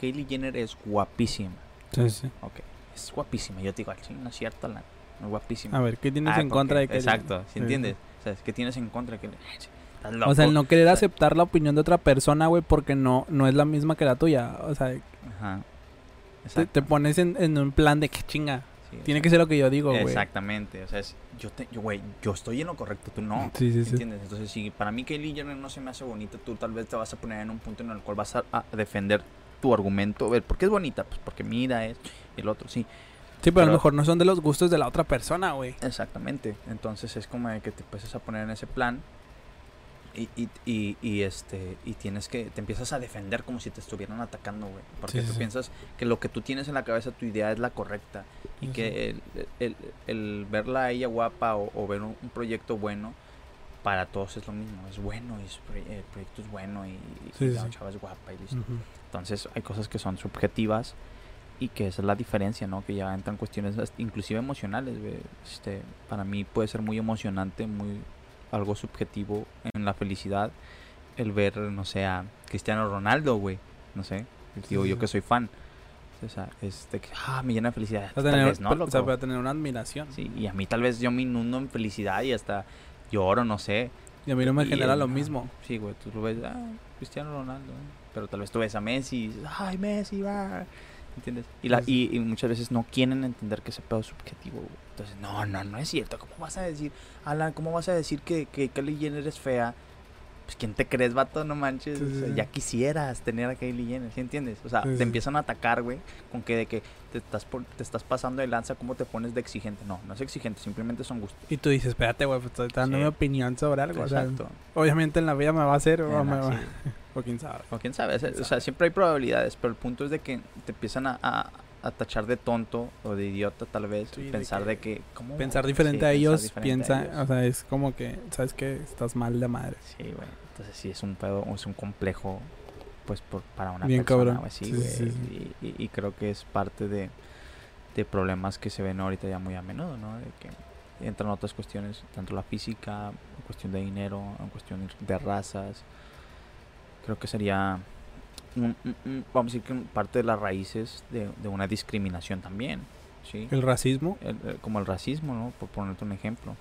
Kylie Jenner es guapísima, Sí, sí. ok, es guapísima, yo te digo, "Ay, sí, no es cierto, Alan, no es guapísima. A ver, ¿qué tienes Ah, en contra de que... Exacto, ¿sí Sí, entiendes? O sea, ¿qué tienes en contra? Que, estás O sea, el no querer O sea, aceptar la opinión de otra persona, güey, porque no, no es la misma que la tuya. O sea, Ajá. te, te pones en, en un plan de que chinga. Sí, Tiene que ser lo que yo digo, güey. Exactamente. O sea, es- yo, te, yo, güey, yo estoy en lo correcto, tú no. Sí, sí, sí. ¿Entiendes? Entonces, si para mí Kylie Jenner no se me hace bonita, tú tal vez te vas a poner en un punto en el cual vas a, a defender tu argumento. A ver, ¿por qué es bonita? Pues porque mira, es el otro, sí. Sí, pero, a lo mejor no son de los gustos de la otra persona, güey. Exactamente. Entonces es como de que te empiezas a poner en ese plan y, y, y, y, este y tienes que te empiezas a defender como si te estuvieran atacando, güey. Porque Sí, sí, tú sí. piensas que lo que tú tienes en la cabeza, tu idea es la correcta y Ujú. que el, el- el verla a ella guapa o, o ver un, un proyecto bueno para todos es lo mismo, es bueno, y es el proyecto es bueno y, Sí, la sí. chava es guapa y listo. Ujú. Entonces hay cosas que son subjetivas y que esa es la diferencia, ¿no? Que ya entran cuestiones inclusive emocionales. güey. Este, para mí puede ser muy emocionante, muy algo subjetivo en la felicidad el ver, no sé, a Cristiano Ronaldo, güey. No sé, digo sí, yo que soy fan. O sea, este, que, ah, me llena de felicidad. Sea, Tal tener, vez no, o sea, loco. para tener una admiración. Sí, y a mí tal vez yo me inundo en felicidad y hasta lloro, no sé. Y a mí no me Y genera él, lo ah, mismo. Sí, güey, tú lo ves, ah, Cristiano Ronaldo. Pero tal vez tú ves a Messi ay, Messi, va. ¿Entiendes? Y, la, y, y muchas veces no quieren entender que ese pedo es subjetivo, güey. Entonces, no, no, no es cierto. ¿Cómo vas a decir, Alan, cómo vas a decir que, que Kylie Jenner es fea? Pues, ¿quién te crees, vato? No manches. Sí, O sea, sí. ya quisieras tener a Kylie Jenner, ¿sí entiendes? O sea, Sí, te empiezan a atacar, güey, con que de que te estás, por- te estás pasando de lanza, ¿cómo te pones de exigente? No, no es exigente, simplemente son gustos. Y tú dices, espérate, güey, pues estoy dando mi opinión sobre algo. O sea, Exacto. obviamente en la vida me va a hacer o, Eh, me va- [laughs] o quién sabe. O quién sabe, o sea, siempre hay probabilidades, pero el punto es de que te empiezan a, a, a tachar de tonto o de idiota tal vez, Sí, de pensar que- de que, ¿cómo? Pensar Sí, diferente a ellos, diferente a piensa, ellos. o sea, es como que, ¿sabes qué? Estás mal de madre. Sí, güey, entonces sí es un pedo, es un complejo, pues, por, para una Bien persona, cabrón. sí. Y, y- y creo que es parte de, de problemas que se ven ahorita ya muy a menudo, ¿no? De que entran otras cuestiones, tanto la física, en cuestión de dinero, en cuestión de razas, creo que sería un- un- un- vamos a decir que parte de las raíces de, de una discriminación también, ¿sí? El racismo. El- el- como el racismo, ¿no? Por ponerte un ejemplo.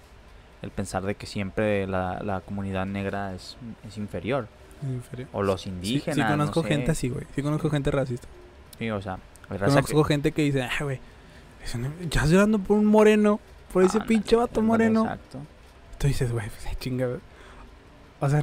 El pensar de que siempre la, la comunidad negra es, es inferior. Inferior. O los indígenas. sí conozco no gente así, güey. Sí conozco gente racista. Sí, o sea, Conozco gente que dice, ah, güey, ya estoy dando por un moreno, por ese Ándale, pinche vato moreno. Exacto. Tú dices, güey, pues chinga. O sea,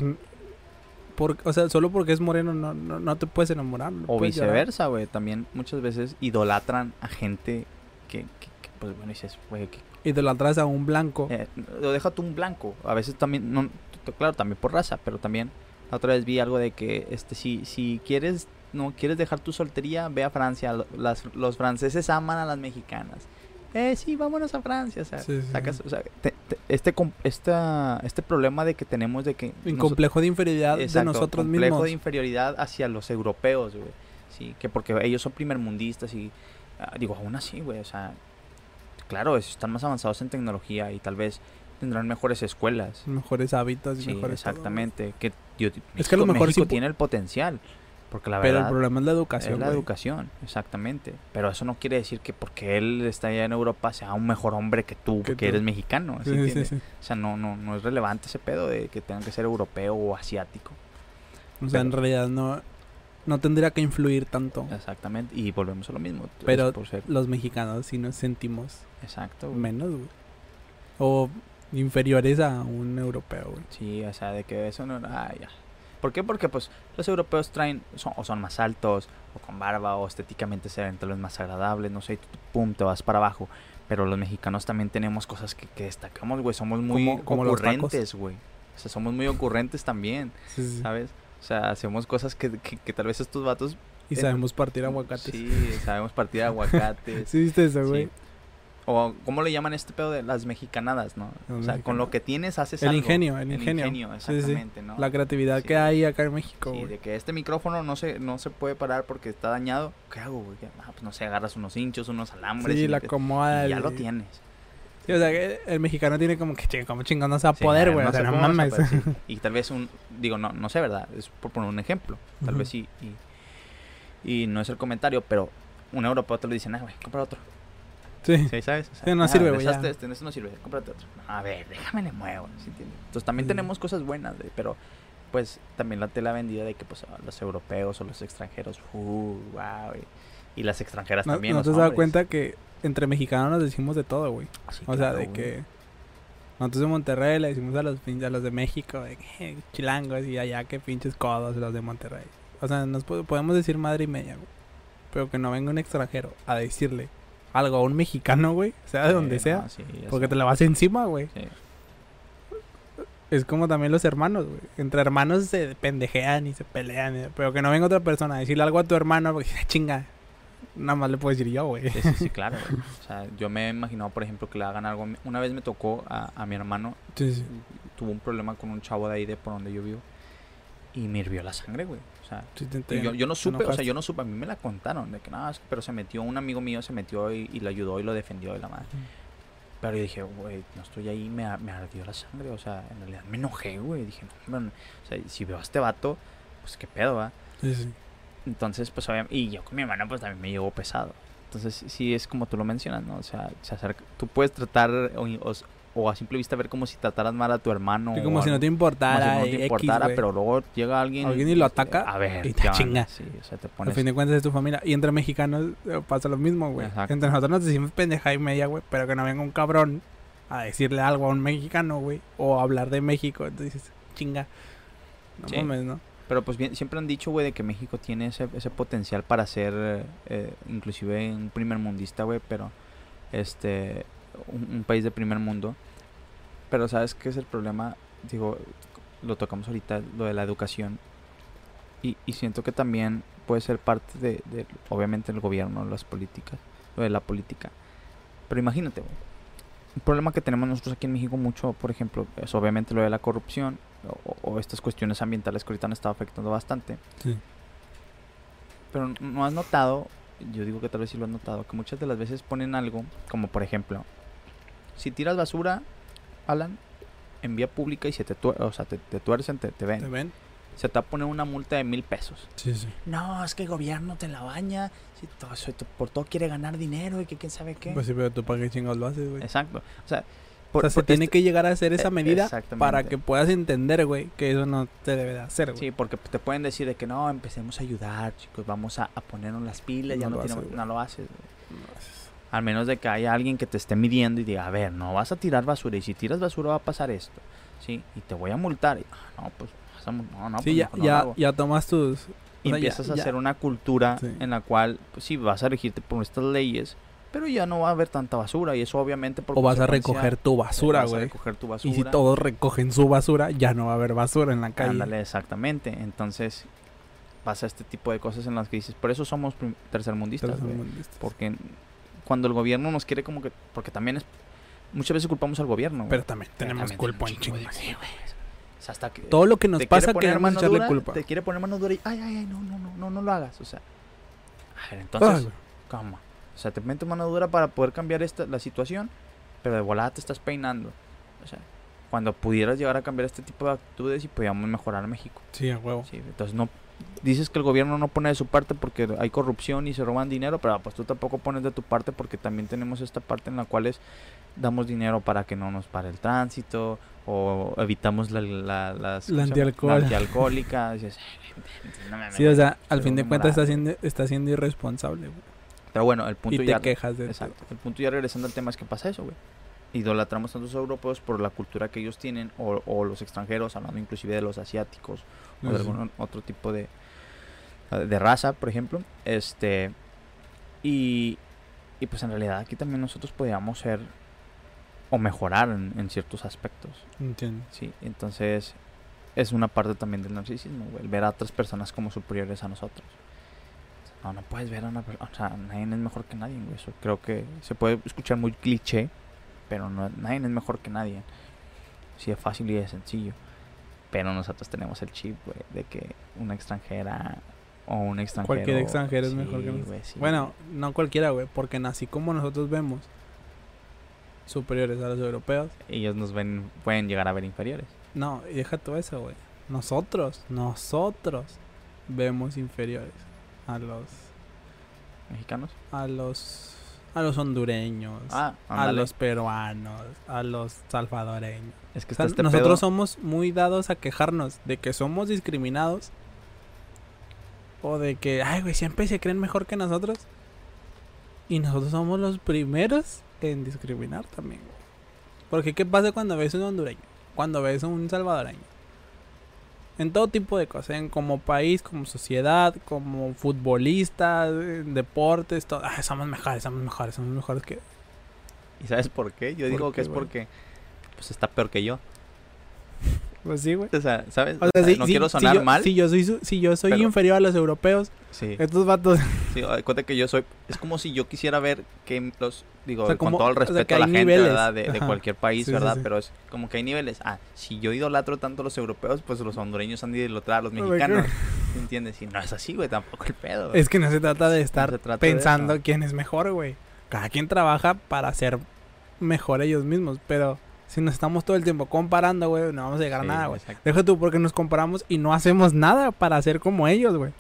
por, o sea, solo porque es moreno no, no, no te puedes enamorar. no O puedes viceversa, güey. También muchas veces idolatran a gente que, que- que, pues bueno, dices, güey, que Idolatras a un blanco. Eh, lo deja tú un blanco. A veces también, no, claro, también por raza, pero también otra vez vi algo de que este si, si quieres no quieres dejar tu soltería, ve a Francia. Las, los franceses aman a las mexicanas. Eh, sí, vámonos a Francia. O sea, Sí, sí, sacas- o sea, te- te- este, esta, este problema de que tenemos de que... Un complejo de inferioridad de Exacto, nosotros complejo mismos. de inferioridad hacia los europeos, güey. Sí, que porque ellos son primermundistas y ah, digo, aún así, güey, o sea, claro, es- están más avanzados en tecnología y tal vez tendrán mejores escuelas. Mejores hábitos y Sí, mejores todo, exactamente. que yo- Es que a lo México- mejor sí México tiene el potencial, porque la Pero el problema es la es educación. la güey. educación, exactamente. Pero eso no quiere decir que porque él está allá en Europa sea un mejor hombre que tú, Que porque tú. eres mexicano. ¿sí Sí. O sea, no, no, no es relevante ese pedo de que tengan que ser europeo o asiático. O sea, en realidad no, no tendría que influir tanto. Exactamente, y volvemos a lo mismo. Pero por ser- los mexicanos sí nos sentimos Exacto. güey. menos, güey. O inferiores a un europeo, güey. Sí, o sea, de que eso no... Ah, ya. ¿Por qué? Porque pues los europeos traen, son, o son más altos, o con barba, o estéticamente se ven tal vez más agradables, no sé, y tú, pum, te vas para abajo. Pero los mexicanos también tenemos cosas que, que destacamos, güey, somos muy Como- ocurrentes, güey. O sea, somos muy ocurrentes también, sí. ¿sabes? O sea, hacemos cosas que, que, que tal vez estos vatos... Y eh, sabemos partir aguacates. Sí, sabemos partir aguacates. [laughs] ¿Sí viste eso, güey? Sí. O, ¿cómo le llaman este pedo de las mexicanadas, no? Las o sea, con lo que tienes haces El algo. ingenio, el ingenio. Sí, sí. exactamente, ¿no? La creatividad Sí. que hay acá en México, Sí, güey. de que este micrófono no se, no se puede parar porque está dañado. ¿Qué hago, güey? Ah, pues no sé, agarras unos hinchos, unos alambres. Sí, y, la te- acomoda. y ya el- lo tienes. Sí, o sea, que el mexicano tiene como que, "Chinga, como chingón no se va a Sí, poder, güey. o sea, sé no mames. poder, sí. [laughs] Y tal vez un, digo, no, no sé, ¿verdad? Es por poner un ejemplo. Tal vez sí. Y, y no es el comentario, pero un europeo te lo dice, ah, güey, compra otro. Sí. Sí, ¿sabes? O sea, Sí, no "Ah, sirve, güey, besaste ya". Este, este no sirve, cómprate otro. A ver, déjame le muevo, ¿sí entiendes? Entonces también tenemos cosas buenas, güey, pero pues también la tela vendida de que pues los europeos o los extranjeros, uh, wow, güey. Y las extranjeras No, también. ¿no te has dado cuenta que entre mexicanos nos decimos de todo, güey? Sí, O sea, de güey. que nosotros de Monterrey le decimos a los, a los de México, de que "Eh, chilangos y allá que pinches codos los de Monterrey. O sea, nos po- podemos decir madre y media, güey. Pero que no venga un extranjero a decirle algo a un mexicano, güey, sea de Sí, donde no, sea, sí, porque sé. te la vas encima, güey. Sí. Es como también los hermanos, güey. Entre hermanos se pendejean y se pelean, eh, pero que no venga otra persona a decirle algo a tu hermano, porque chinga, nada más le puedo decir yo, güey. Sí, sí, sí, [laughs] claro. güey. O sea, yo me he imaginado, por ejemplo, que le hagan algo. Una vez me tocó a, a mi hermano, Sí, sí. tuvo un problema con un chavo de ahí de por donde yo vivo. Y me hirvió la sangre, güey. O sea, Sí, te- yo, yo no supe, o sea, yo no supe, a mí me la contaron, de que nada, pero se metió, un amigo mío se metió y, y lo ayudó y lo defendió de la madre. Pero yo dije, güey, no estoy ahí, me, me ardió la sangre, o sea, en realidad me enojé, güey, dije, no, hombre, o sea, si veo a este vato, pues qué pedo, va. Sí, sí. Entonces, pues obviamente, y yo con mi hermano, pues también me llevo pesado. Entonces, sí es como tú lo mencionas, ¿no? O sea, se acerca, tú puedes tratar o, o- o a simple vista ver como si trataras mal a tu hermano. Sí, o como si no te como importara, si no te importara, pero luego llega alguien. Alguien y lo ataca A ver, y te chinga. Sí, o sea, te pones. fin de cuentas es tu familia. Y entre mexicanos eh, pasa lo mismo, güey. Entre nosotros nos decimos pendeja y media, güey. Pero que no venga un cabrón a decirle algo a un mexicano, güey. O a hablar de México. Entonces dices, chinga. No Sí. mames, ¿no? Pero pues bien, siempre han dicho, güey, de que México tiene ese, ese potencial para ser eh, inclusive un primer mundista, güey, pero este, un, un país de primer mundo. Pero ¿sabes qué es el problema? Digo, lo tocamos ahorita, lo de la educación. Y, y siento que también puede ser parte de, de, obviamente, el gobierno, las políticas, lo de la política. Pero imagínate, güey. Un problema que tenemos nosotros aquí en México mucho, por ejemplo, es obviamente lo de la corrupción o, o estas cuestiones ambientales que ahorita han estado afectando bastante. Sí. Pero no has notado, yo digo que tal vez sí lo has notado, que muchas de las veces ponen algo, como por ejemplo, si tiras basura, Alan, en vía pública y se te, tuer- o sea, te, te tuercen, te, te ven, ¿Te ven? se te va a poner una multa de mil pesos. Sí, sí. No, es que el gobierno te la baña, si todo, eso- por todo quiere ganar dinero y que quién sabe qué. Pues sí, pero tú para qué chingados lo haces, güey. Exacto. O sea, Por- o sea, se tiene este- que llegar a hacer esa eh, medida para que puedas entender, güey, que eso no te debe de hacer, güey. Sí, porque te pueden decir de que no, empecemos a ayudar, chicos, vamos a, a ponernos las pilas, ya No no, lo tiene- haces, güey. no lo haces. Al menos de que haya alguien que te esté midiendo y diga, a ver, no vas a tirar basura y si tiras basura va a pasar esto, ¿sí? Y te voy a multar. Y, "Ah, no, pues, vas a mul- no, no, Sí, pues, ya, no ya, hago". ya tomas tus... Y o sea, ya- empiezas a ya- hacer una cultura Sí. en la cual, pues sí, vas a regirte por estas leyes, pero ya no va a haber tanta basura y eso obviamente por O vas a recoger tu basura, güey. Y si todos recogen su basura, ya no va a haber basura en la calle. Ándale, exactamente. Entonces pasa este tipo de cosas en las que dices, por eso somos tercermundistas. Porque cuando el gobierno nos quiere como que, porque también es, muchas veces culpamos al gobierno. güey. Pero también Pero tenemos también culpa en chingo de chingo. güey. O sea, hasta que Todo lo que nos pasa queremos echarle dura, culpa. Te quiere poner mano dura y, ay, ay, ay, no, no, no, no, no lo hagas. O sea, a ver, entonces, güey. ¿cómo? O sea, te meto mano dura para poder cambiar esta, la situación, pero de volada te estás peinando. O sea, cuando pudieras llegar a cambiar este tipo de actitudes y podíamos mejorar México. Sí, a huevo. Sí, entonces no dices que el gobierno no pone de su parte porque hay corrupción y se roban dinero, pero pues tú tampoco pones de tu parte porque también tenemos esta parte en la cual es, damos dinero para que no nos pare el tránsito o evitamos la, la, las, La antialcohol. La antialcohólica. [laughs] Dices, "Ay, no mames, Sí, o sea, al fin de cuentas está morado". siendo, está siendo irresponsable, güey. Pero bueno, el punto Y te ya quejas de Exacto. El punto ya regresando al tema es que pasa eso, güey. Idolatramos a los europeos por la cultura que ellos tienen o, o los extranjeros, hablando inclusive de los asiáticos o de Sí. algún otro tipo de, de raza, por ejemplo. Este y, y pues en realidad aquí también nosotros podríamos ser o mejorar en, en ciertos aspectos, Entiendo. ¿sí? Entonces es una parte también del narcisismo, güey, el ver a otras personas como superiores a nosotros. No, no puedes ver a una persona, o sea, nadie es mejor que nadie, güey. Eso creo que se puede escuchar muy cliché, pero no, nadie es mejor que nadie. Sí, es fácil y es sencillo. Pero nosotros tenemos el chip, güey, de que una extranjera o un extranjero. Cualquier extranjero es sí, mejor que nosotros. sí. Bueno, no cualquiera, güey, porque así como nosotros vemos superiores a los europeos, Ellos nos ven, pueden llegar a ver inferiores. no, y deja todo eso, güey. Nosotros, nosotros vemos inferiores a los ¿Mexicanos? a los a los hondureños, Ah, a los peruanos, a los salvadoreños. Es que O sea, este nosotros pedo- somos muy dados a quejarnos de que somos discriminados o de que, ay, güey, siempre se creen mejor que nosotros. Y nosotros somos los primeros en discriminar también, güey. Porque, ¿qué pasa cuando ves un hondureño? Cuando ves un salvadoreño. En todo tipo de cosas, en como país, como sociedad, como futbolistas, en deportes, todo. Ay, somos mejores, somos mejores, somos mejores que... ¿Y sabes por qué? Yo ¿Por digo qué, que es porque pues está peor que yo. Pues sí, güey. O sea, ¿sabes? O O sea, sea, si- no quiero si sonar yo- mal. Si yo soy, su- si yo soy pero- inferior a los europeos, Sí. estos vatos. Sí, cuenta que yo soy. Es como si yo quisiera ver que los. Digo, O sea, con todo el respeto a la gente, niveles. ¿verdad? De, cualquier país, Sí, ¿verdad? Pero es como que hay niveles. Ah, si yo idolatro tanto a los europeos, pues los hondureños han de idolatrar a los mexicanos. God. ¿Entiendes? Y no es así, güey, tampoco el pedo. güey. Es que no se trata de estar trata pensando quién es mejor, güey. Cada quien trabaja para ser mejor ellos mismos, pero si nos estamos todo el tiempo comparando, güey, no vamos a llegar Sí, a nada, güey. Deja tú porque nos comparamos y no hacemos nada para ser como ellos, güey.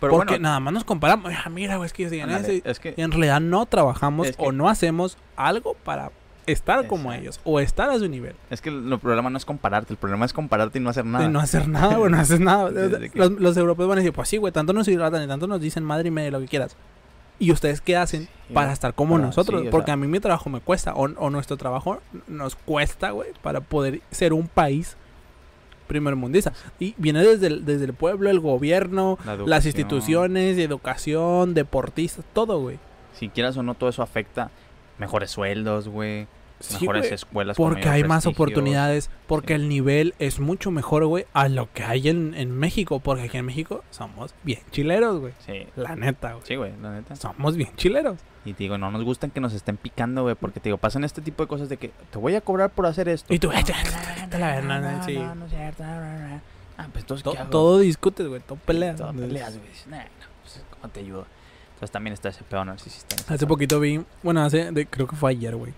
Pero Porque bueno, nada más nos comparamos. Ah, mira, güey, es que ellos digan ándale, eso. y- es que. Y en realidad no trabajamos Es que- o no hacemos algo para estar como ellos o estar a su nivel. Es que el problema no es compararte, el problema es compararte y no hacer nada. De no hacer nada, güey, no [laughs] haces nada. Los, los europeos van a decir, pues sí, güey, tanto nos hidratan y tanto nos dicen madre y media lo que quieras. ¿Y ustedes qué hacen para estar como para- nosotros? sí, Porque sea- a mí mi trabajo me cuesta, o, o nuestro trabajo nos cuesta, güey, para poder ser un país primermundista. Y viene desde el, desde el pueblo, el gobierno, La las instituciones, educación, deportistas, todo, güey. Si quieras o no, todo eso afecta mejores sueldos, güey. Sí, mejores escuelas. Porque hay más oportunidades, porque Sí. el nivel es mucho mejor, güey, a lo que hay en, en México. Porque aquí en México somos bien chileros, güey. Sí, La neta, güey. sí, güey, la neta. Somos bien chileros. Y te digo, no nos gustan que nos estén picando, güey, porque te digo, pasan este tipo de cosas de que te voy a cobrar por hacer esto. Y tú, No, "Ay, no, [laughs] vete a la no, no, sí". no, cierto. Ah, pues entonces, To- ¿qué hago? todo discutes, güey, todo peleas. Todo peleas, güey. "Nah, no, pues, ¿cómo te ayudo? Entonces también está ese pedo narcisista. Hace poquito vi, bueno, hace, de- creo que fue ayer, güey.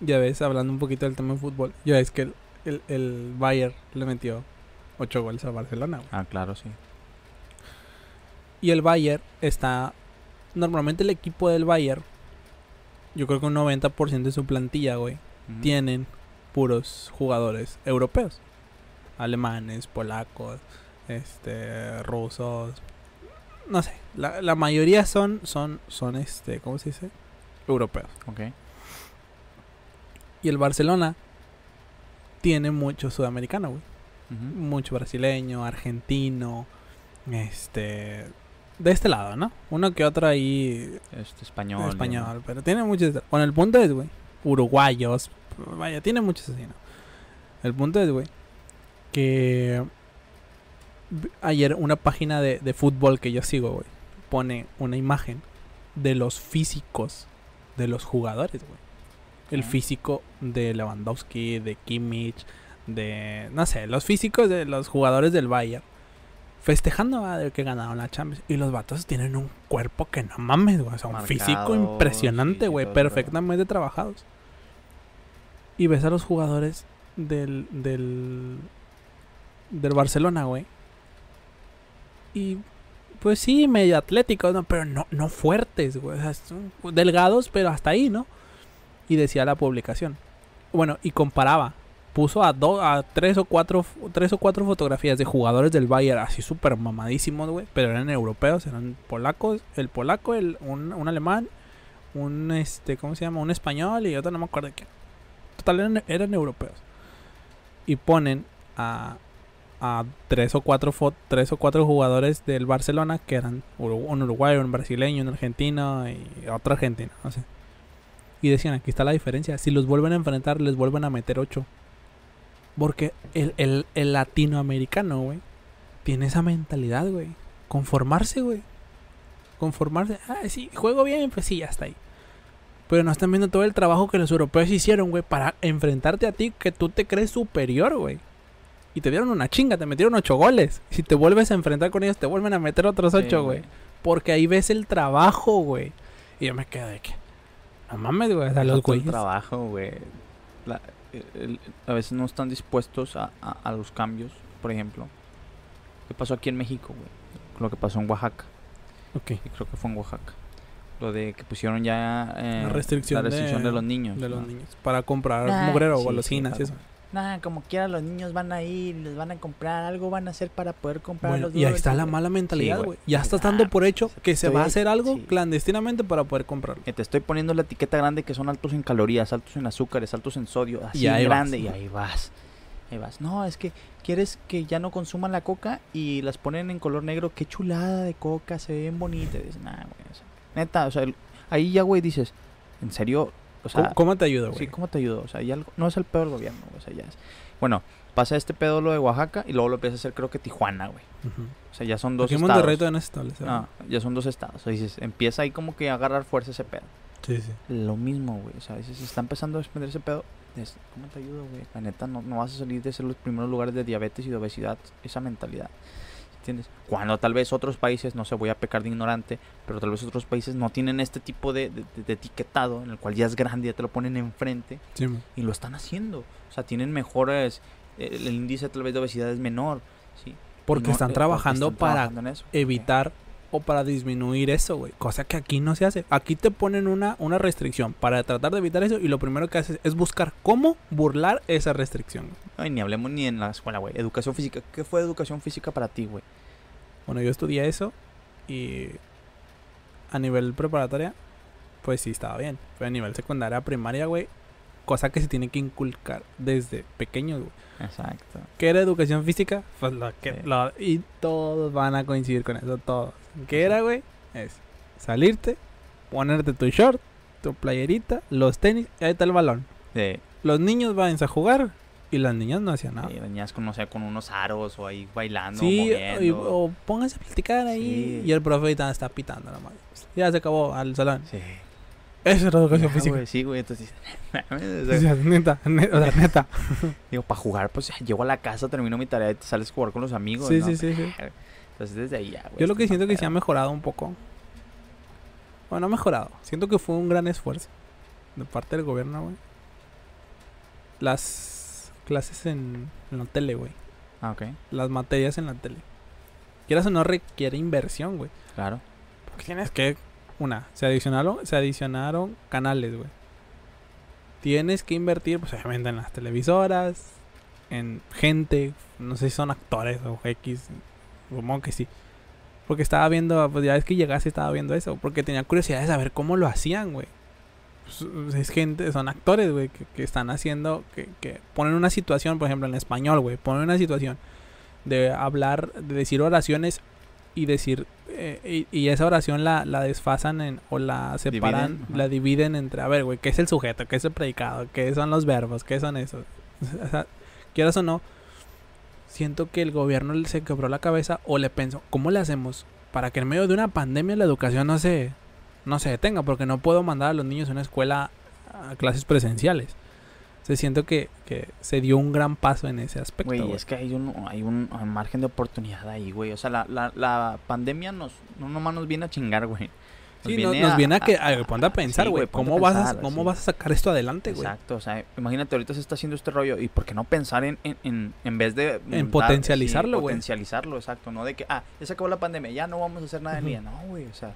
Ya ves, hablando un poquito del tema de fútbol. Ya ves que el, el, el Bayern le metió 8 goles a Barcelona, güey. Ah, claro, sí. Y el Bayern está. Normalmente el equipo del Bayern, yo creo que un 90% de su plantilla, güey, tienen puros jugadores europeos. Alemanes, polacos, este, rusos. No sé, la, la mayoría son, son, son, este, ¿cómo se dice? Europeos. Ok. Y el Barcelona tiene mucho sudamericano, güey. Mucho brasileño, argentino, este... De este lado, ¿no? Uno que otro ahí Este, español. español, pero tiene muchos... Bueno, el punto es, güey, uruguayos, vaya, tiene muchos así, ¿no? El punto es, güey, que ayer una página de, de fútbol que yo sigo, güey, pone una imagen de los físicos de los jugadores, güey. El físico de Lewandowski, de Kimmich, de... No sé, los físicos de los jugadores del Bayern. Festejando ah, de que ganaron la Champions. Y los vatos tienen un cuerpo que no mames, güey. O sea, un físico impresionante, sí, güey. todo perfectamente trabajados. Y ves a los jugadores del... del... Del Barcelona, güey. Y... Pues sí, medio atléticos, ¿no? Pero no, no fuertes, güey. O sea, son delgados, pero hasta ahí, ¿no? Y decía la publicación. Bueno, y comparaba. Puso a, dos a tres o cuatro tres o cuatro fotografías de jugadores del Bayern así súper mamadísimos, güey. Pero eran europeos, eran polacos. El polaco, el, un, un alemán, un este, ¿cómo se llama? Un español y otro no me acuerdo quién. Total, eran, eran europeos. Y ponen a, a tres o cuatro tres o cuatro jugadores del Barcelona que eran un uruguayo, un brasileño, un argentino y otro argentino, no sé. Y decían, aquí está la diferencia. Si los vuelven a enfrentar, les vuelven a meter 8. Porque el, el, el latinoamericano, güey, tiene esa mentalidad, güey. Conformarse, güey. Conformarse. Ah, sí, juego bien, pues sí, ya está ahí. Pero no están viendo todo el trabajo que los europeos hicieron, güey, para enfrentarte a ti que tú te crees superior, güey. Y te dieron una chinga, te metieron 8 goles. Si te vuelves a enfrentar con ellos, te vuelven a meter otros 8, Sí, güey. Porque ahí ves el trabajo, güey. Y yo me quedo de que. No mames, güey. O sea, los güeyes. trabajo, güey. La- el- el- a veces no están dispuestos a, a- a los cambios. Por ejemplo, ¿qué pasó aquí en México, güey? Lo que pasó en Oaxaca. Ok. Y creo que fue en Oaxaca. Lo de que pusieron ya eh, La restricción la restricción de, de- los niños. De los ¿no? niños. Para comprar Ah, mugrero o sí, golosinas sí, y eso. Nah, como quiera los niños van a ir, les van a comprar, algo van a hacer para poder comprar Bueno, los y ahí está la mala mentalidad, güey. ya estás Ah, dando por hecho que se estoy va a hacer algo sí. clandestinamente para poder comprarlo. Que te estoy poniendo la etiqueta grande que son altos en calorías, altos en azúcares, altos en sodio, así Y ahí grande, vas. y ahí vas. Ahí vas. No, es que quieres que ya no consuman la coca y las ponen en color negro. Qué chulada de coca, se ven bonitas. Y dices, nah, güey. o sea, neta, o sea, el- ahí ya, güey, dices, ¿en serio? O sea, ¿Cómo, cómo te ayuda, güey? Sí, ¿cómo te ayudo? O sea, ya algo- no es el peor gobierno, güey, o sea, ya es. Bueno, pasa este pedo lo de Oaxaca y luego lo empieza a hacer creo que Tijuana, güey. Ujú. O sea, ya son dos Aquí estados. Monterrey todavía no se establece. No, ya son dos estados. O sea, dices, empieza ahí como que a agarrar fuerza ese pedo. Sí, sí. Lo mismo, güey. O sea, dices, está empezando a desprender ese pedo. es, ¿Cómo te ayudo, güey? La neta, no, no vas a salir de ser los primeros lugares de diabetes y de obesidad. Esa mentalidad. ¿Entiendes? Cuando tal vez otros países, no sé, voy a pecar de ignorante, pero tal vez otros países no tienen este tipo de, de- de- de etiquetado en el cual ya es grande, ya te lo ponen enfrente Sí, y lo están haciendo. O sea, tienen mejores, el, el índice tal vez de obesidad es menor, ¿sí? Porque No, están eh, trabajando están para trabajando evitar o para disminuir eso, güey. Cosa que aquí no se hace. Aquí te ponen una, una restricción para tratar de evitar eso y lo primero que haces es buscar cómo burlar esa restricción. Ay, ni hablemos ni en la escuela, güey. Educación física. ¿Qué fue educación física para ti, güey? Bueno, yo estudié eso y a nivel preparatoria, pues sí estaba bien. Pero a nivel secundaria, primaria, güey, cosa que se tiene que inculcar desde pequeños, güey. Exacto. ¿Qué era educación física? Pues lo que... Sí. lo- y todos van a coincidir con eso, todos. ¿Qué era, güey? Es salirte, ponerte tu short, tu playerita, los tenis, y ahí está el balón. De, Los niños van a jugar y las niñas no hacían nada. de venías con, no sé, con unos aros o ahí bailando, Sí, moviendo. y- o pónganse a platicar ahí. Sí. Y el profe está pitando la madre. Ya se acabó al salón. Sí. Eso era educación física. güey, sí, güey. Entonces, [laughs] o sea, neta, neta, o sea, neta. digo, para jugar, pues llego a la casa, termino mi tarea y te sales a jugar con los amigos. Sí, ¿no? sí, sí, sí. Entonces, desde ahí ya, güey. Yo lo que siento que se ha mejorado un poco. Bueno, no mejorado. Siento que fue un gran esfuerzo de parte del gobierno, güey. Las clases en, en la tele, güey. Ah, ok. Las materias en la tele. Quieras o no requiere inversión, güey. Claro. Porque tienes que. Una, se adicionaron, se adicionaron canales, güey. tienes que invertir, pues obviamente en las televisoras, en gente, no sé si son actores o X, supongo que sí. Porque estaba viendo, pues ya es que llegaste estaba viendo eso, porque tenía curiosidad de saber cómo lo hacían, güey. Pues, es gente, son actores, güey, que, que están haciendo, que, que ponen una situación, por ejemplo, en español, güey, ponen una situación de hablar, de decir oraciones y decir eh, y, y esa oración la, la desfasan en, o la separan, Dividen, la dividen entre, a ver, güey, ¿qué es el sujeto? ¿Qué es el predicado? ¿Qué son los verbos? ¿Qué son esos? [laughs] O sea, quieras o no, siento que el gobierno se quebró la cabeza o le pensó, ¿cómo le hacemos para que en medio de una pandemia la educación no se, no se detenga? Porque no puedo mandar a los niños a una escuela a clases presenciales. Se siento que, que se dio un gran paso en ese aspecto. Güey, es que hay un, hay un margen de oportunidad ahí, güey. O sea, la, la, la pandemia nos, no nomás nos viene a chingar, güey. Sí, no- nos viene a que a, ponte a pensar, sí, güey, ¿cómo, vas a, ¿cómo sí. vas a sacar esto adelante, güey? Exacto, o sea, imagínate, ahorita se está haciendo este rollo. ¿Y por qué no pensar en, en, en, en vez de. En dar- potencializarlo, sí, güey. Potencializarlo, exacto. No de que, ah, ya se acabó la pandemia, ya no vamos a hacer nada en Ujú. ella. No, güey, o sea,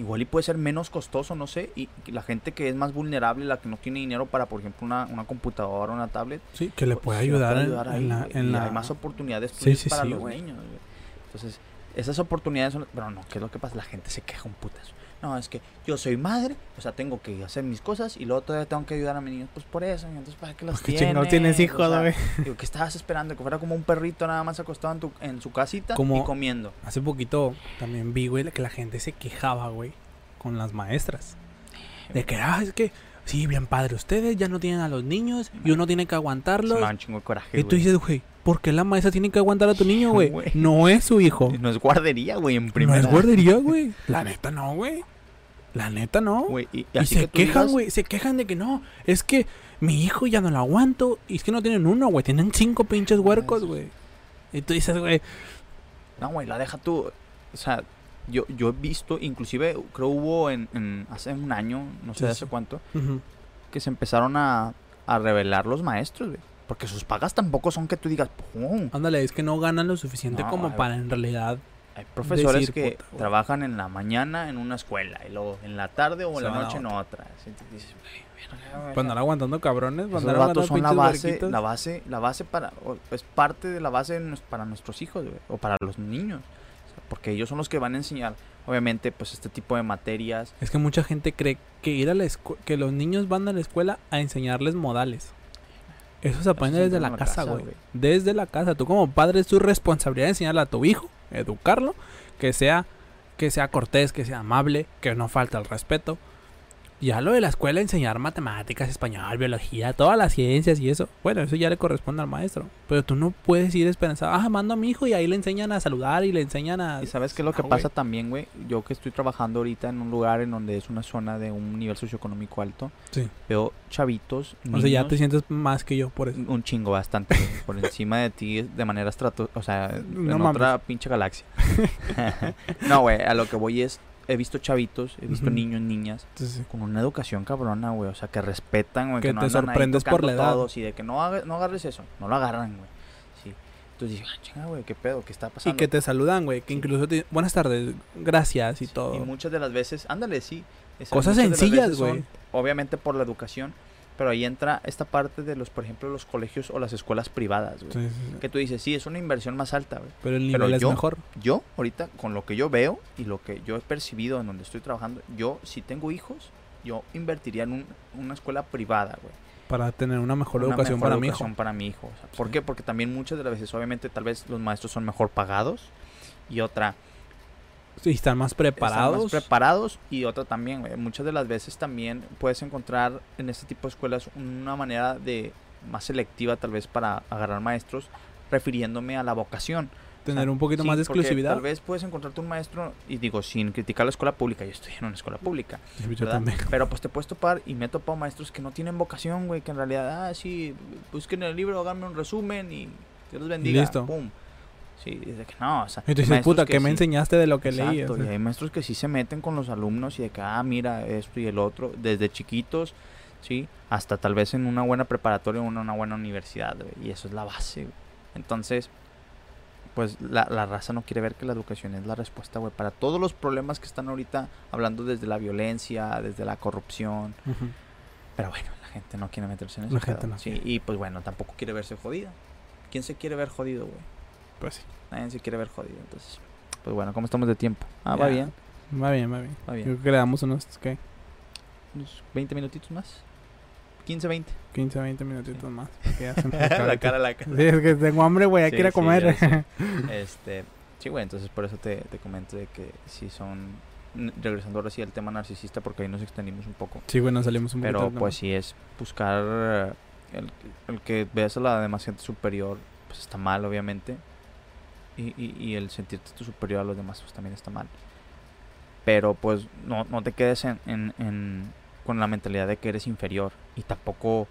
igual y puede ser menos costoso, no sé. Y la gente que es más vulnerable, la que no tiene dinero para, por ejemplo, una, una computadora o una tablet, Sí, que le pues, puede ayudar, puede en- ayudar en, ahí, la... en y la- hay más oportunidades Sí, sí, para sí, los güey. niños, güey. Entonces, esas oportunidades son... Pero no, ¿qué es lo que pasa? La gente se queja un putas. No, es que yo soy madre, o sea, tengo que hacer mis cosas y luego todavía tengo que ayudar a mis niños. Pues por eso, entonces ¿para qué los tienes? chingado tienes O hijos, sea, güey. Digo, ¿qué estabas esperando? Que fuera como un perrito nada más acostado en, tu, en su casita Como- y comiendo. Hace poquito también vi, güey, que la gente se quejaba, güey, con las maestras. De que, ah, es que, sí, bien padre, ustedes ya no tienen a los niños y uno tiene que Se aguantarlos. me da un chingo de coraje, Y tú dices, güey, ¿por qué la maestra tiene que aguantar a tu niño, [laughs] güey? No es su hijo. No es guardería, güey, en No primera. es guardería, güey. [laughs] La neta no, güey. La neta no. Güey, y, y se que quejan, digas- güey, se quejan de que no, es que mi hijo ya no lo aguanto. Y es que no tienen uno, güey, tienen cinco pinches huercos, güey. Y tú dices, güey, No, güey, la deja tú. O sea, yo, yo he visto, inclusive creo hubo en, en hace un año, no sé Sí, hace sí. cuánto, que se empezaron a, a revelar los maestros, güey. Porque sus pagas tampoco son que tú digas, ¡pum! ándale, es que no ganan lo suficiente No, como para en realidad. Hay profesores Decir, que puta, trabajan en la mañana en una escuela y luego en la tarde o en la noche en otra. Así te dices, Para andar aguantando cabrones, para Esos andar aguantando son la base, la base, la base para, o- es parte de la base para nuestros hijos, güey, o para los niños. O sea, porque ellos son los que van a enseñar, obviamente, pues este tipo de materias. Es que mucha gente cree que ir a la escu- que los niños van a la escuela a enseñarles modales. Eso se aprende desde la casa, güey. güey. Desde la casa. Tú como padre es tu responsabilidad enseñarle a tu hijo, educarlo, que sea que sea cortés, que sea amable, que no falte el respeto. Ya lo de la escuela, enseñar matemáticas, español, biología, todas las ciencias y eso. Bueno, eso ya le corresponde al maestro. Pero tú no puedes ir esperanzado. Ah, mando a mi hijo y ahí le enseñan a saludar y le enseñan a... Y sabes qué es lo que Ah, pasa también, güey. Yo que estoy trabajando ahorita en un lugar en donde es una zona de un nivel socioeconómico alto, Sí. veo chavitos, O sea, ya niños, te sientes más que yo por eso. un chingo bastante por encima de ti de manera estrato, o sea, No en mames. otra pinche galaxia. [laughs] no, güey, a lo que voy es he visto chavitos, he visto niños, niñas con una educación cabrona, güey, o sea, que respetan, güey, Que que, no te ahí sorprendes por la edad. todos y de que no haga- no agarres eso, no lo agarran, güey. Sí. Entonces dices, ah, chinga, güey, qué pedo, qué está y pasando. que te saludan, güey. Que Sí. incluso te... Buenas tardes, gracias y todo. Y muchas de las veces, ándale, sí. sea, Cosas sencillas, güey. Obviamente por la educación, pero ahí entra esta parte de los, por ejemplo, los colegios o las escuelas privadas, güey. Sí, sí, sí. Que tú dices, sí, es una inversión más alta, güey. Pero el Pero nivel es yo- mejor. Yo, ahorita, con lo que yo veo y lo que yo he percibido en donde estoy trabajando, yo, si tengo hijos, yo invertiría en un- una escuela privada, güey. Para tener una mejor Una educación mejor para mi hijo. para mi hijo. O sea, ¿Por qué? Porque también muchas de las veces, obviamente, tal vez los maestros son mejor pagados. Y otra, Sí, están más están preparados. más preparados. Y otra también, güey, muchas de las veces también puedes encontrar en este tipo de escuelas una manera de más selectiva, tal vez, para agarrar maestros, refiriéndome a la vocación. tener O sea, un poquito sí, más de exclusividad. Tal vez puedes encontrarte un maestro, y digo, sin criticar la escuela pública, yo estoy en una escuela pública, yo. Pero pues te puedes topar, y me he topado maestros que no tienen vocación, güey, que en realidad, ah, sí, busquen el libro, háganme un resumen y Dios los bendiga. listo. Pum. Sí, dice que no, o sea. Y tú dices, puta, que ¿qué me sí- enseñaste de lo que leí? Exacto, O sea, y hay maestros que sí se meten con los alumnos y de que, ah, mira, esto y el otro, desde chiquitos, ¿sí? Hasta tal vez en una buena preparatoria o en una buena universidad, y eso es la base. Entonces, pues la, la raza no quiere ver que la educación es la respuesta, güey, para todos los problemas que están ahorita hablando desde la violencia, desde la corrupción. Pero bueno, la gente no quiere meterse en eso. La gente no Sí, y pues bueno, tampoco quiere verse jodida. ¿Quién se quiere ver jodido, güey? Pues sí. Nadie se quiere ver jodido. Entonces, pues bueno, ¿cómo estamos de tiempo? Ah, va bien, Va bien, va bien. va bien. Creo que le damos unos, ¿qué? Unos 20 minutitos más. 15, 20. 15, 20 minutitos más. que ya [laughs] se me la cara, la cara. Sí, es que tengo hambre, güey, hay Sí, que ir a sí, comer. [laughs] Este, sí, güey, entonces por eso te, te comento de que si son, regresando ahora sí al tema narcisista, porque ahí nos extendimos un poco, sí, güey, nos salimos un poquito. pero pues sí es buscar eh, el, el que veas a la demás gente superior, pues está mal, obviamente, y, y, y el sentirte tú superior a los demás, pues también está mal. Pero pues no, no te quedes en, en, en- con la mentalidad de que eres inferior y tampoco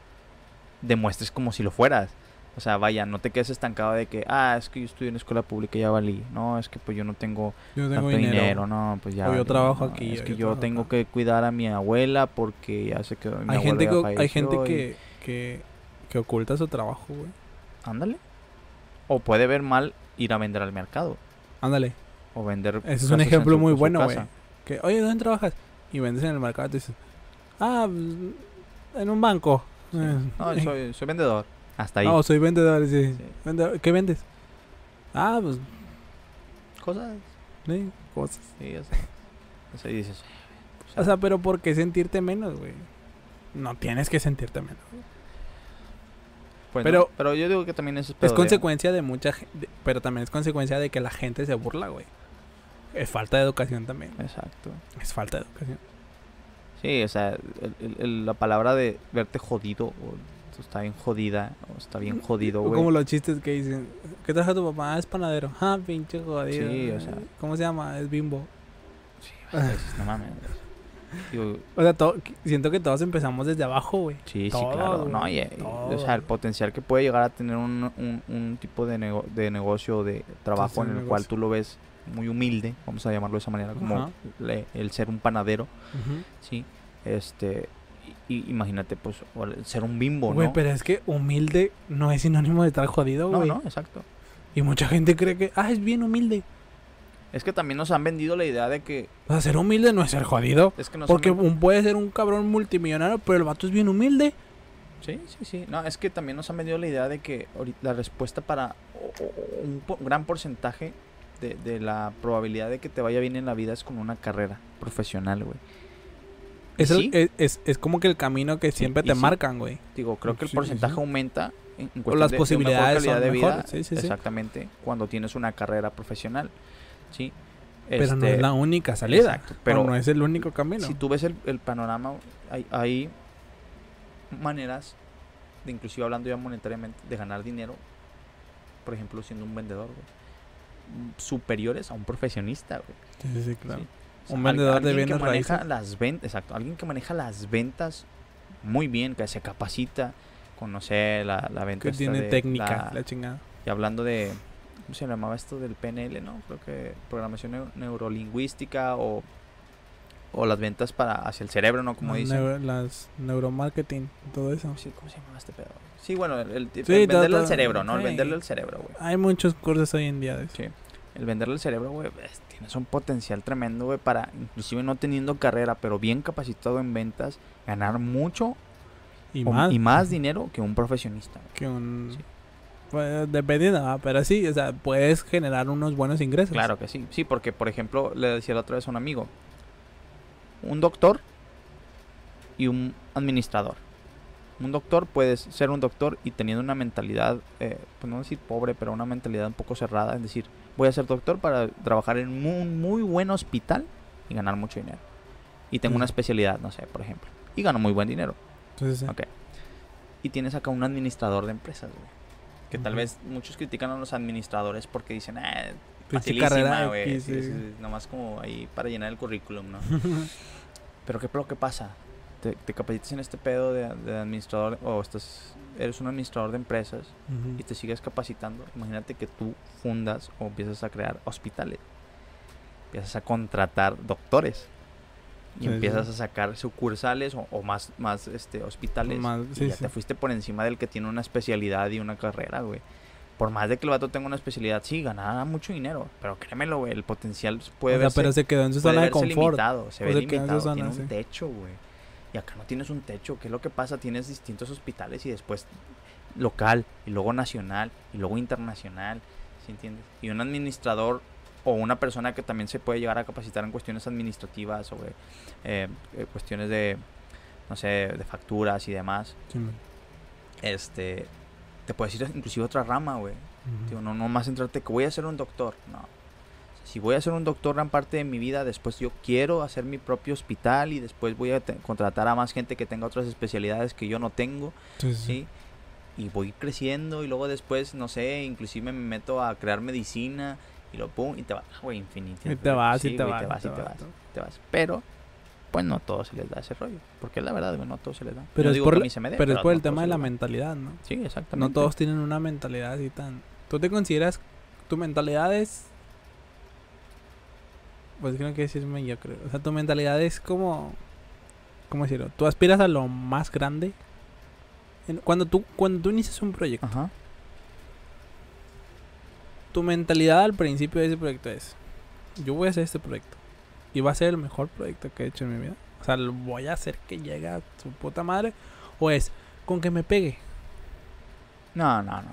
demuestres como si lo fueras. O sea, vaya, no te quedes estancado de que, ah, es que yo estudio en escuela pública y ya valí. No, es que pues yo no tengo Yo tengo tanto dinero. dinero. no, pues ya. O yo trabajo no, aquí, Es o que yo yo tengo acá". que cuidar a mi abuela porque ya se quedó. mi Hay gente, que, hay gente y- que, que, que oculta su trabajo, güey. Ándale. O puede ver mal ir a vender al mercado. Ándale. O vender. Ese es un ejemplo su- muy bueno, güey. Que, oye, ¿dónde trabajas? Y vendes en el mercado y te dices, ah, pues, en un banco. Sí. Eh, No, soy, soy vendedor. Hasta ahí. No, soy vendedor, sí. Sí. Vendedor, ¿Qué vendes? Ah, pues, Cosas. sí, cosas. Sí, o sea. O sea, y dices. O sea, pero ¿por qué sentirte menos, güey? No tienes que sentirte menos. Pues pero- no, pero yo digo que también es. Es consecuencia de mucha gente, pero también es consecuencia de que la gente se burla, güey. Es falta de educación también. Exacto. Es falta de educación. Sí, o sea, el- la palabra de verte jodido, o está bien jodida, o está bien jodido, O güey. como los chistes que dicen, ¿qué trabaja tu papá? Ah, es panadero. Ah, pinche jodido. Sí, o sea. ¿Cómo se llama? Es bimbo. Sí, o sea, dices, [laughs] no mames. Digo, O sea, to- siento que todos empezamos desde abajo, güey. sí, sí, claro. No, y, y, o sea, el potencial que puede llegar a tener un, un, un tipo de, nego- de negocio, de trabajo en el negocio. cual tú lo ves muy humilde, vamos a llamarlo de esa manera, como le- el ser un panadero. ¿sí? Este, y, imagínate, pues, ser un bimbo, Güey, ¿no? pero es que humilde no es sinónimo de estar jodido, No, güey. no, exacto. Y mucha gente cree que, ah, es bien humilde. Es que también nos han vendido la idea de que... O sea, ser humilde no es ser jodido. Es que nos Porque han ven- un, puede ser un cabrón multimillonario, pero el vato es bien humilde. Sí, sí, sí. No, es que también nos han vendido la idea de que la respuesta para un gran porcentaje de, de la probabilidad de que te vaya bien en la vida es con una carrera profesional, güey. Es, el- sí, es, es- es como que el camino que siempre te sí. marcan, güey. digo, creo que el porcentaje aumenta en, en O cuestión las de- de, posibilidades mejor calidad son de vida. Exactamente, cuando tienes una carrera profesional, ¿sí? Pero no Este, es la única salida. exacto, pero no es el único camino. Si tú ves el, el panorama, hay, hay maneras, de inclusive hablando ya monetariamente, de ganar dinero, por ejemplo, siendo un vendedor, güey, superiores a un profesionista, güey. Sí, sí, sí, claro. ¿sí? O sea, Un al- vendedor de alguien que bienes maneja raíces. las ventas, exacto, alguien que maneja las ventas muy bien, que se capacita, conoce la, la venta Que tiene de técnica, la- la chingada. y hablando de, ¿cómo se llamaba esto del PNL, no? Creo que programación neu- neurolingüística o, o las ventas para hacia el cerebro, ¿no? Como dicen. neuro- las neuromarketing, todo eso. Sí, ¿Cómo se llamaba este pedo? Sí, bueno, el, el- el todo- venderle al cerebro, ¿no? El sí. venderle al cerebro, güey. Hay muchos cursos hoy en día de eso. Sí. El venderle al cerebro, güey, tienes un potencial tremendo, güey, para, inclusive no teniendo carrera, pero bien capacitado en ventas, ganar mucho Y o- más. y más dinero que un profesionista. Que un... Sí. Pues, dependiendo, pero sí, o sea, puedes generar unos buenos ingresos. Claro que sí. Sí, porque, por ejemplo, le decía la otra vez a un amigo, un doctor y un administrador. Un doctor puedes ser un doctor y teniendo una mentalidad, eh, pues no decir pobre, pero una mentalidad un poco cerrada, es decir, voy a ser doctor para trabajar en un muy buen hospital y ganar mucho dinero. Y tengo una especialidad, no sé, por ejemplo, y gano muy buen dinero. Entonces, sí. Ok. Y tienes acá un administrador de empresas, güey. Que tal vez muchos critican a los administradores porque dicen, ah, facilísima, güey. Sí, sí. Nomás como ahí para llenar el currículum, ¿no? [laughs] Pero ¿qué lo que pasa? Te, te capacitas en este pedo de, de administrador o estás, eres un administrador de empresas y te sigues capacitando. Imagínate que tú fundas o empiezas a crear hospitales. Empiezas a contratar doctores. Y Sí, sí. empiezas a sacar sucursales o, o más, más este, hospitales. Más- y ya te fuiste por encima del que tiene una especialidad y una carrera, güey. Por más de que el vato tenga una especialidad, sí, ganará mucho dinero. Pero créemelo, güey, el potencial puede O sea, verse, pero se quedó en su zona de confort. limitado. Se O ve se limitado, zona, tiene un techo, güey. Y acá no tienes un techo. ¿Qué es lo que pasa? Tienes distintos hospitales y después local, y luego nacional, y luego internacional. ¿Sí entiendes? Y un administrador o una persona que también se puede llegar a capacitar en cuestiones administrativas, sobre eh, eh, cuestiones de, no sé, de facturas y demás. Sí. Este, te puedes ir inclusive a otra rama, güey. Digo, no, no más centrarte que voy a ser un doctor. No. Si voy a ser un doctor gran parte de mi vida, después yo quiero hacer mi propio hospital y después voy a contratar a más gente que tenga otras especialidades que yo no tengo, Sí, sí, sí. ¿sí? Y voy creciendo y luego después, no sé, inclusive me meto a crear medicina y lo pum y te vas, güey, infinito. Y te vas, y te güey, vas, te vas, y te vas, te vas. Pero, pues no a todos se les da ese rollo. Porque es la verdad, güey, no a todos se les da. Pero es digo por que a la- mí se me dé, Pero es por no el tema de la mentalidad, ¿no? Sí, exactamente. No todos tienen una mentalidad así tan... ¿Tú te consideras... Tu mentalidad es... Pues creo que sí es mediocre. O sea, tu mentalidad es como... ¿Cómo decirlo? Tú aspiras a lo más grande. Cuando tú, cuando tú inicias un proyecto, Ajá. Tu mentalidad al principio de ese proyecto es... Yo voy a hacer este proyecto. Y va a ser el mejor proyecto que he hecho en mi vida. O sea, lo voy a hacer que llegue a su puta madre. O es con que me pegue. No, no, no.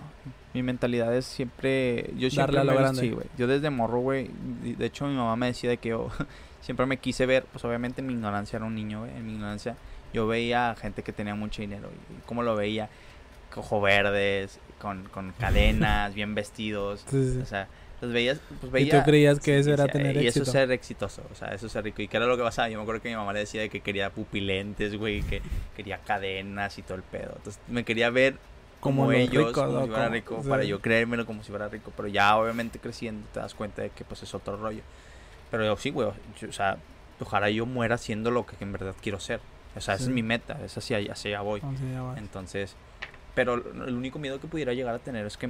Mi mentalidad es siempre. Yo siempre. Darle a lo me- grande. Sí, güey. Yo desde morro, güey. De hecho, mi mamá me decía de que yo [laughs] siempre me quise ver. Pues obviamente en mi ignorancia era un niño, güey. En mi ignorancia yo veía gente que tenía mucho dinero. Y cómo lo veía. Cojo verdes, con, con cadenas, bien vestidos. Sí, sí. O sea, los veías. Pues Y veía. tú creías que eso era tener Y eso éxito. es ser exitoso. O sea, eso es ser rico. ¿Y qué era lo que pasaba? Yo me acuerdo que mi mamá le decía de que quería pupilentes, güey. Que quería cadenas y todo el pedo. Entonces me quería ver como, los ellos, ricos, como si fuera Como- rico, sí. para yo creérmelo como si fuera rico, pero ya obviamente creciendo te das cuenta de que pues es otro rollo. Pero yo sí, güey, yo- o sea, ojalá yo muera siendo lo que en verdad quiero ser. O sea, esa Sí. es mi meta, es hacia, hacia allá voy. Entonces, pero el único miedo que pudiera llegar a tener es que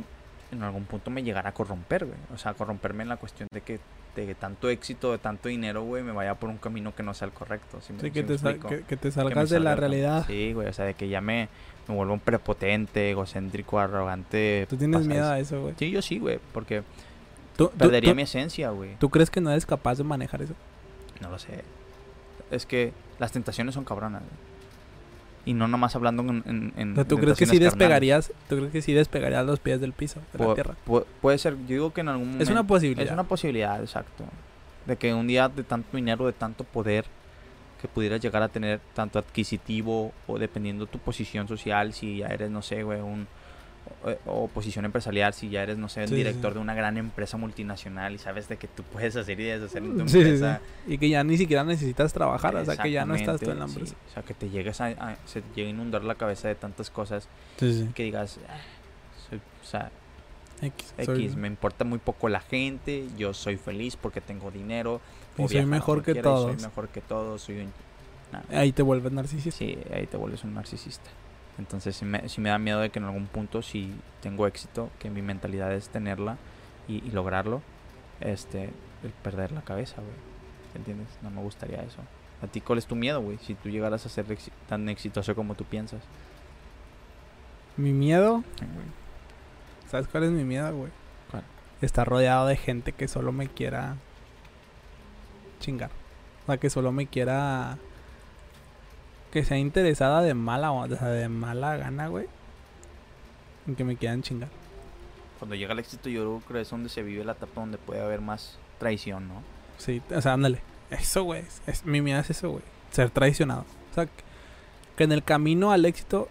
en algún punto me llegara a corromper, güey. O sea, corromperme en la cuestión de que de tanto éxito, de tanto dinero, güey, me vaya por un camino que no sea el correcto. ¿sí me- que, te sal- explico? que, que te que me salgas de la realidad. Sí, güey, o sea, de que ya me, me vuelvo un prepotente, egocéntrico, arrogante. Tú tienes miedo a eso, güey. Sí, yo sí, güey, porque ¿Tú, tú- perdería tú- mi esencia, güey. ¿Tú crees que no eres capaz de manejar eso? No lo sé. Es que las tentaciones son cabronas, güey. Y no nomás hablando en... en, en ¿Tú crees que sí despegarías, tú crees que sí despegarías los pies del piso, de la tierra? pu- puede ser, yo digo que en algún momento... Es una posibilidad. Es una posibilidad, exacto. De que un día de tanto dinero, de tanto poder que pudieras llegar a tener, tanto adquisitivo o dependiendo tu posición social, si ya eres, no sé, güey, un... O, o posición empresarial, si ya eres, no sé, Sí, sí, director sí. de una gran empresa multinacional y sabes de que tú puedes hacer y deshacer en tu Sí, empresa. Y que ya ni siquiera necesitas trabajar, o sea, que ya no estás tú en la empresa. O sea, que te llegues a, a- se te llegue a inundar la cabeza de tantas cosas que digas, "Ah, soy- o sea, X. X, soy- me importa muy poco la gente, yo soy feliz porque tengo dinero. Y soy mejor que quiera todos. Soy mejor que todos, soy un... nah, Ahí te vuelves narcisista. Sí, ahí te vuelves un narcisista. Entonces sí me, sí me da miedo de que en algún punto si tengo éxito, que mi mentalidad es tenerla y, y lograrlo, este, el perder la cabeza, güey. ¿Entiendes? No me gustaría eso. ¿A ti cuál es tu miedo, güey? Si tú llegaras a ser tan exitoso como tú piensas. Mi miedo. ¿sabes cuál es mi miedo, güey? ¿Cuál? Estar rodeado de gente que solo me quiera chingar. O sea, que solo me quiera que sea interesada de mala o sea, de mala gana, güey. En que me quieran chingar. Cuando llega el éxito, yo creo que es donde se vive la etapa donde puede haber más traición, ¿no? Sí, o sea, ándale. Eso, güey. Es, es- mi miedo es eso, güey. Ser traicionado. O sea, que, que en el camino al éxito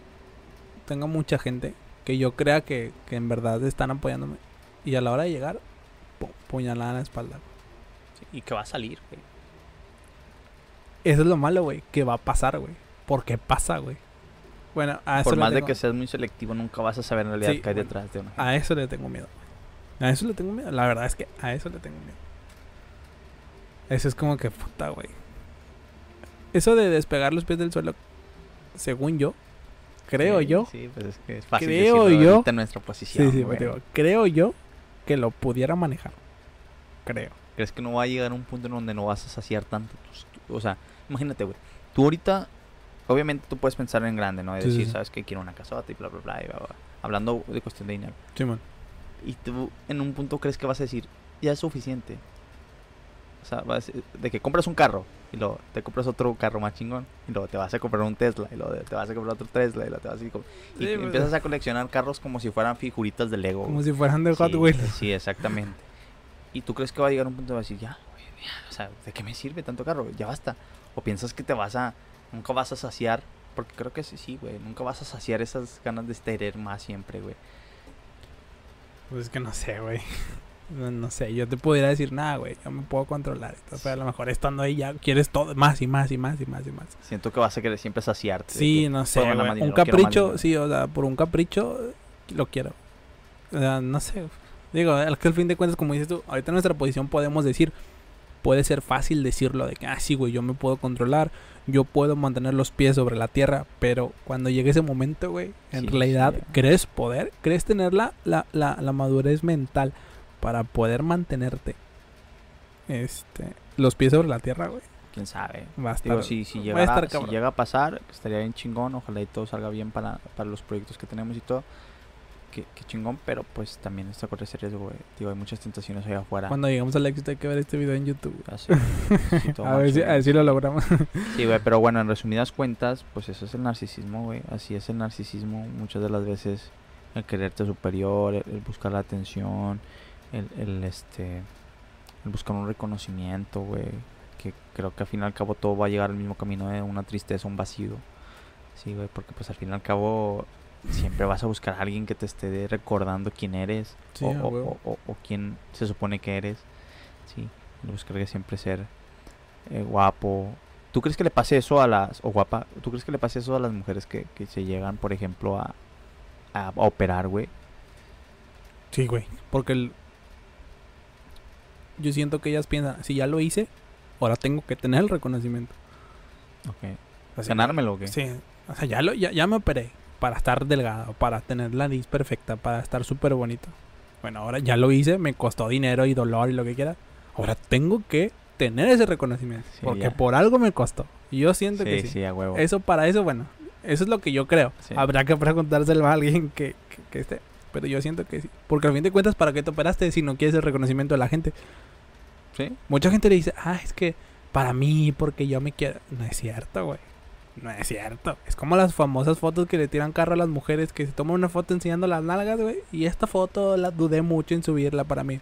tenga mucha gente que yo crea que, que en verdad están apoyándome. Y a la hora de llegar, pu- puñalada en la espalda. Sí, y que va a salir, güey. Eso es lo malo, güey. Que va a pasar, güey. Porque pasa, güey. Bueno, a eso Por le más de que seas muy selectivo, nunca vas a saber en realidad Sí, qué hay bueno. detrás de una. A eso le tengo miedo. A eso le tengo miedo. La verdad es que a eso le tengo miedo. Eso es como que puta, güey. Eso de despegar los pies del suelo, según yo, creo Sí, yo, Sí, pues es que es fácil Creo yo- ahorita en nuestra posición. sí, sí, güey. te digo, creo yo que lo pudiera manejar. Creo. ¿Crees que no va a llegar a un punto en donde no vas a saciar tanto? tus- tu- o sea, imagínate, güey. Tú ahorita, obviamente tú puedes pensar en grande, ¿no? Sí, sí, decir, sí. sabes que quiero una casota y bla, bla, bla, y bla, bla. Hablando de cuestión de dinero. Simón. Y tú en un punto crees que vas a decir, ya es suficiente. O sea, vas- de que compras un carro y luego te compras otro carro más chingón y luego te vas a comprar un Tesla y luego te vas a comprar otro Tesla y luego te vas a... Y Sí, pues, empiezas a coleccionar carros como si fueran figuritas de Lego. Como si fueran de Hot Sí, Wheels. Sí, exactamente. Y tú crees que va a llegar un punto de decir, ya, o sea, ¿de qué me sirve tanto carro? Ya basta. O piensas que te vas a, nunca vas a saciar, porque creo que sí, sí, güey, nunca vas a saciar esas ganas de tener más siempre, güey. Pues es que no sé, güey. [laughs] No, no sé, yo te pudiera decir nada, güey. Yo me puedo controlar. todo, Pero a lo mejor estando ahí ya quieres todo, más y más y más y más y más. Siento que vas a querer siempre saciarte. Sí, no sé. güey, Un capricho, sí, o sea, por un capricho lo quiero. O sea, no sé. Digo, que al fin de cuentas, como dices tú, ahorita en nuestra posición podemos decir, puede ser fácil decirlo de que, ah, sí, güey, yo me puedo controlar, yo puedo mantener los pies sobre la tierra, pero cuando llegue ese momento, güey, en Sí, realidad, sí. ¿crees poder? ¿Crees tener la, la, la, la madurez mental para poder mantenerte este, los pies sobre la tierra, güey? Quién sabe. Va a estar, Digo, si, si, va a llegara- estar si llega a pasar, estaría bien chingón. Ojalá y todo salga bien para, para los proyectos que tenemos y todo. Qué, qué chingón, pero pues también está corre ese riesgo, güey. Digo, hay muchas tentaciones allá afuera. Cuando lleguemos al éxito hay que ver este video en YouTube. [laughs] sí, todo A ver, si, a ver si lo logramos. [laughs] Sí, güey, pero bueno, en resumidas cuentas, pues eso es el narcisismo, güey. Así es el narcisismo. Muchas de las veces el quererte superior, el, el buscar la atención, el, el, este, el buscar un reconocimiento, güey. Que creo que al fin y al cabo todo va a llegar al mismo camino de una tristeza, un vacío. Sí, güey, porque pues al fin y al cabo siempre vas a buscar a alguien que te esté recordando quién eres Sí, o, quién se supone que eres. Sí, buscar que siempre ser eh, guapo. ¿Tú crees que le pase eso a las, o guapa, tú crees que le pase eso a las mujeres que, que se llegan, por ejemplo, a, a, a operar, güey? Sí, güey. Porque el... yo siento que ellas piensan, si ya lo hice, ahora tengo que tener el reconocimiento. Ok. Así, ¿Ganármelo o qué? Sí. O sea, ya, lo, ya, ya me operé para estar delgado, para tener la nariz perfecta, para estar súper bonito. Bueno, ahora ya lo hice, me costó dinero y dolor y lo que quiera. Ahora tengo que tener ese reconocimiento. Sí, porque ya. por algo me costó. Y yo siento que Sí, sí. sí, a huevo. Eso para eso, bueno, eso es lo que yo creo. Habrá que preguntárselo a alguien que, que, que esté. Pero yo siento que sí. Porque al fin de cuentas, ¿para qué te operaste si no quieres el reconocimiento de la gente? Sí. Mucha gente le dice, ah, es que para mí, porque yo me quiero. No es cierto, güey. No es cierto. Es como las famosas fotos que le tiran carro a las mujeres que se toman una foto enseñando las nalgas, güey. Y esta foto la dudé mucho en subirla para mí.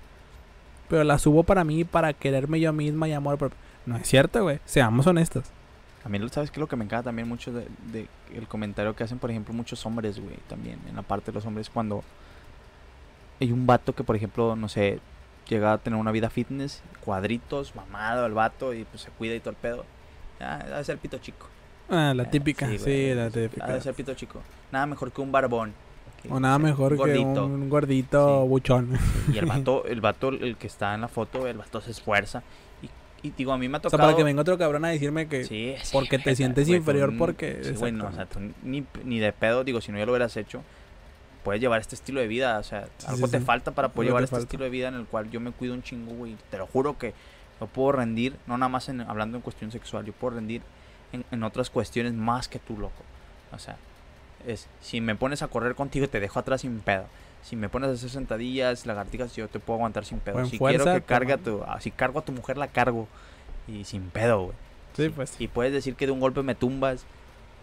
Pero la subo para mí, para quererme yo misma y amor propio. No es cierto, güey. Seamos honestos. A mí, ¿sabes qué lo que me encanta también mucho de, de el comentario que hacen, por ejemplo, muchos hombres, güey, también, en la parte de los hombres, cuando hay un vato que, por ejemplo, no sé, llega a tener una vida fitness, cuadritos, mamado el vato, y pues se cuida y todo el pedo. Ah, ha de ser pito chico. Ah, la Eh, típica. Sí, güey, la Ha típica. de ser pito chico. Nada mejor que un barbón. O nada mejor que un gordito Sí. buchón. Y el vato, [laughs] el vato, el que está en la foto, el vato se esfuerza. Y, y digo, a mí me ha O sea, tocado... para que venga otro cabrón a decirme que... Sí, sí, porque te [laughs] sientes güey, inferior tú- porque- Sí, güey, no, o sea, tú ni, ni de pedo, digo, si no ya lo hubieras hecho, puedes llevar este estilo de vida, o sea, Sí, algo sí, te sí. falta para poder Algo llevar te este falta. estilo de vida en el cual yo me cuido un chingo, güey, te lo juro que no puedo rendir, no nada más en, hablando en cuestión sexual, yo puedo rendir en, en otras cuestiones más que tú, loco, o sea, es, si me pones a correr contigo te dejo atrás sin pedo. Si me pones a hacer sentadillas, lagartijas, yo te puedo aguantar sin pedo. Si fuerza, quiero que cargue a como- tu, ah, si cargo a tu mujer la cargo y sin pedo, güey. Sí, pues. Y puedes decir que de un golpe me tumbas,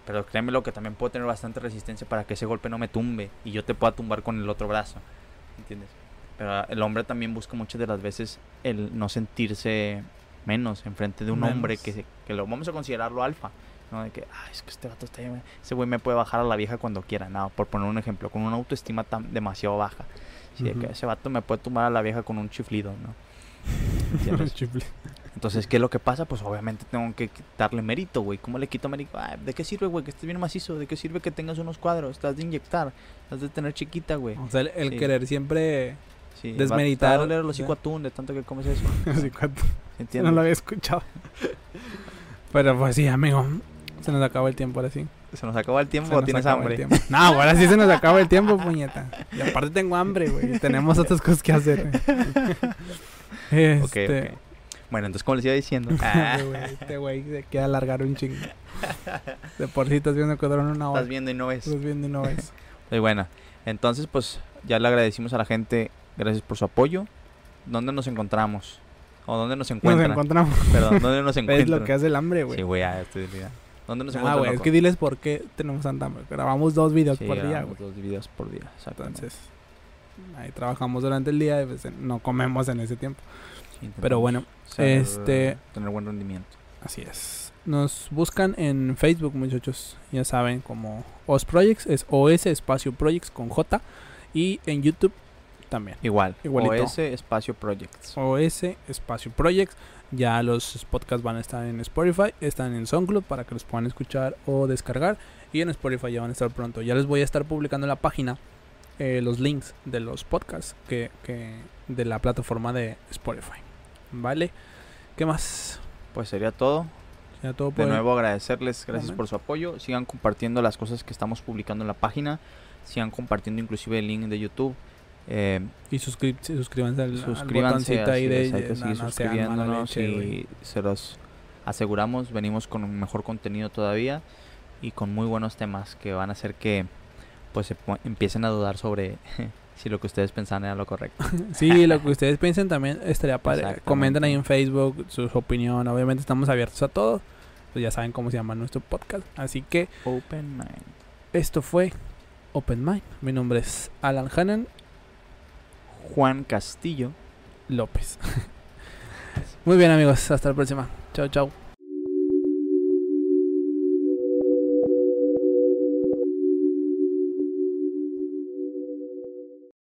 pero créeme lo que también puedo tener bastante resistencia para que ese golpe no me tumbe y yo te pueda tumbar con el otro brazo. ¿Entiendes? Pero el hombre también busca muchas de las veces el no sentirse menos enfrente de un hombre que, se- que lo vamos a considerarlo alfa. ¿no? De que, "Ay, es que este vato está Ese güey me puede bajar a la vieja cuando quiera. No, por poner un ejemplo, con una autoestima tan demasiado baja. Sí, de que ese vato me puede tumbar a la vieja con un chiflido, ¿no? [laughs] Entonces, ¿qué es lo que pasa? Pues obviamente tengo que darle mérito, güey. ¿Cómo le quito mérito? ¿De qué sirve, güey? Que estés bien macizo. ¿De qué sirve que tengas unos cuadros? Estás de inyectar. Estás de tener chiquita, güey. O sea, el, el Sí. querer siempre... Sí, Desmeritar, Va a doler sea. atún de tanto que comes eso. [laughs] ¿Entiendes? no lo había escuchado. Pero pues sí, amigo. Se nos acaba el tiempo ahora sí. ¿Se nos acaba el Se tiempo o tienes hambre? No, ahora sí se nos acaba el tiempo, [laughs] puñeta. Y aparte tengo hambre, güey. Tenemos otras cosas que hacer. [laughs] Este... Bueno, entonces, como les iba diciendo. Ah, Este güey, este güey se quiere alargar un chingo. De por sí estás viendo que duran una hora. estás viendo y no ves. Estás viendo y no ves. Muy buena. Entonces, pues, ya le agradecimos a la gente. Gracias por su apoyo. ¿Dónde nos encontramos? ¿O dónde nos Nos encuentran? encontramos. Perdón, ¿dónde [laughs] nos Es encuentran? lo que hace el hambre, güey. Sí, güey, ya estoy ya. ¿Dónde nos ah, encuentran? güey, es que diles por qué tenemos tanta hambre. Grabamos dos videos Sí, por día, grabamos güey. dos videos por día. Entonces, ahí trabajamos durante el día y pues, no comemos en ese tiempo. Sí, Pero bueno, ser- este- Tener buen rendimiento. Así es. Nos buscan en Facebook, muchachos. Ya saben, como OS Projects, es OS Espacio Projects con J. Y en YouTube también. Igual. Igualito. OS Espacio Projects. OS Espacio Projects. Ya los podcasts van a estar en Spotify, están en SoundCloud para que los puedan escuchar o descargar. Y en Spotify ya van a estar pronto. Ya les voy a estar publicando en la página eh, los links de los podcasts que, que de la plataforma de Spotify. ¿Vale? ¿Qué más? Pues sería todo. Ya todo De nuevo agradecerles, gracias por su apoyo. Sigan compartiendo las cosas que estamos publicando en la página. Sigan compartiendo inclusive el link de YouTube. Eh, Y suscri- suscríbanse al, suscríbanse, ahí de, es, hay que seguir no suscribiéndonos leche, y se los aseguramos, venimos con un mejor contenido todavía y con muy buenos temas que van a hacer que pues se empiecen a dudar sobre [laughs] si lo que ustedes pensaban era lo correcto. [laughs] Sí, lo que ustedes piensen también estaría padre. Comenten ahí en Facebook su opinión. Obviamente estamos abiertos a todo. Pues ya saben cómo se llama nuestro podcast. Así que Open mind. esto fue Open Mind. Mi nombre es Alan Hannan Juan Castillo. López. Muy bien amigos, hasta la próxima. Chao, chao.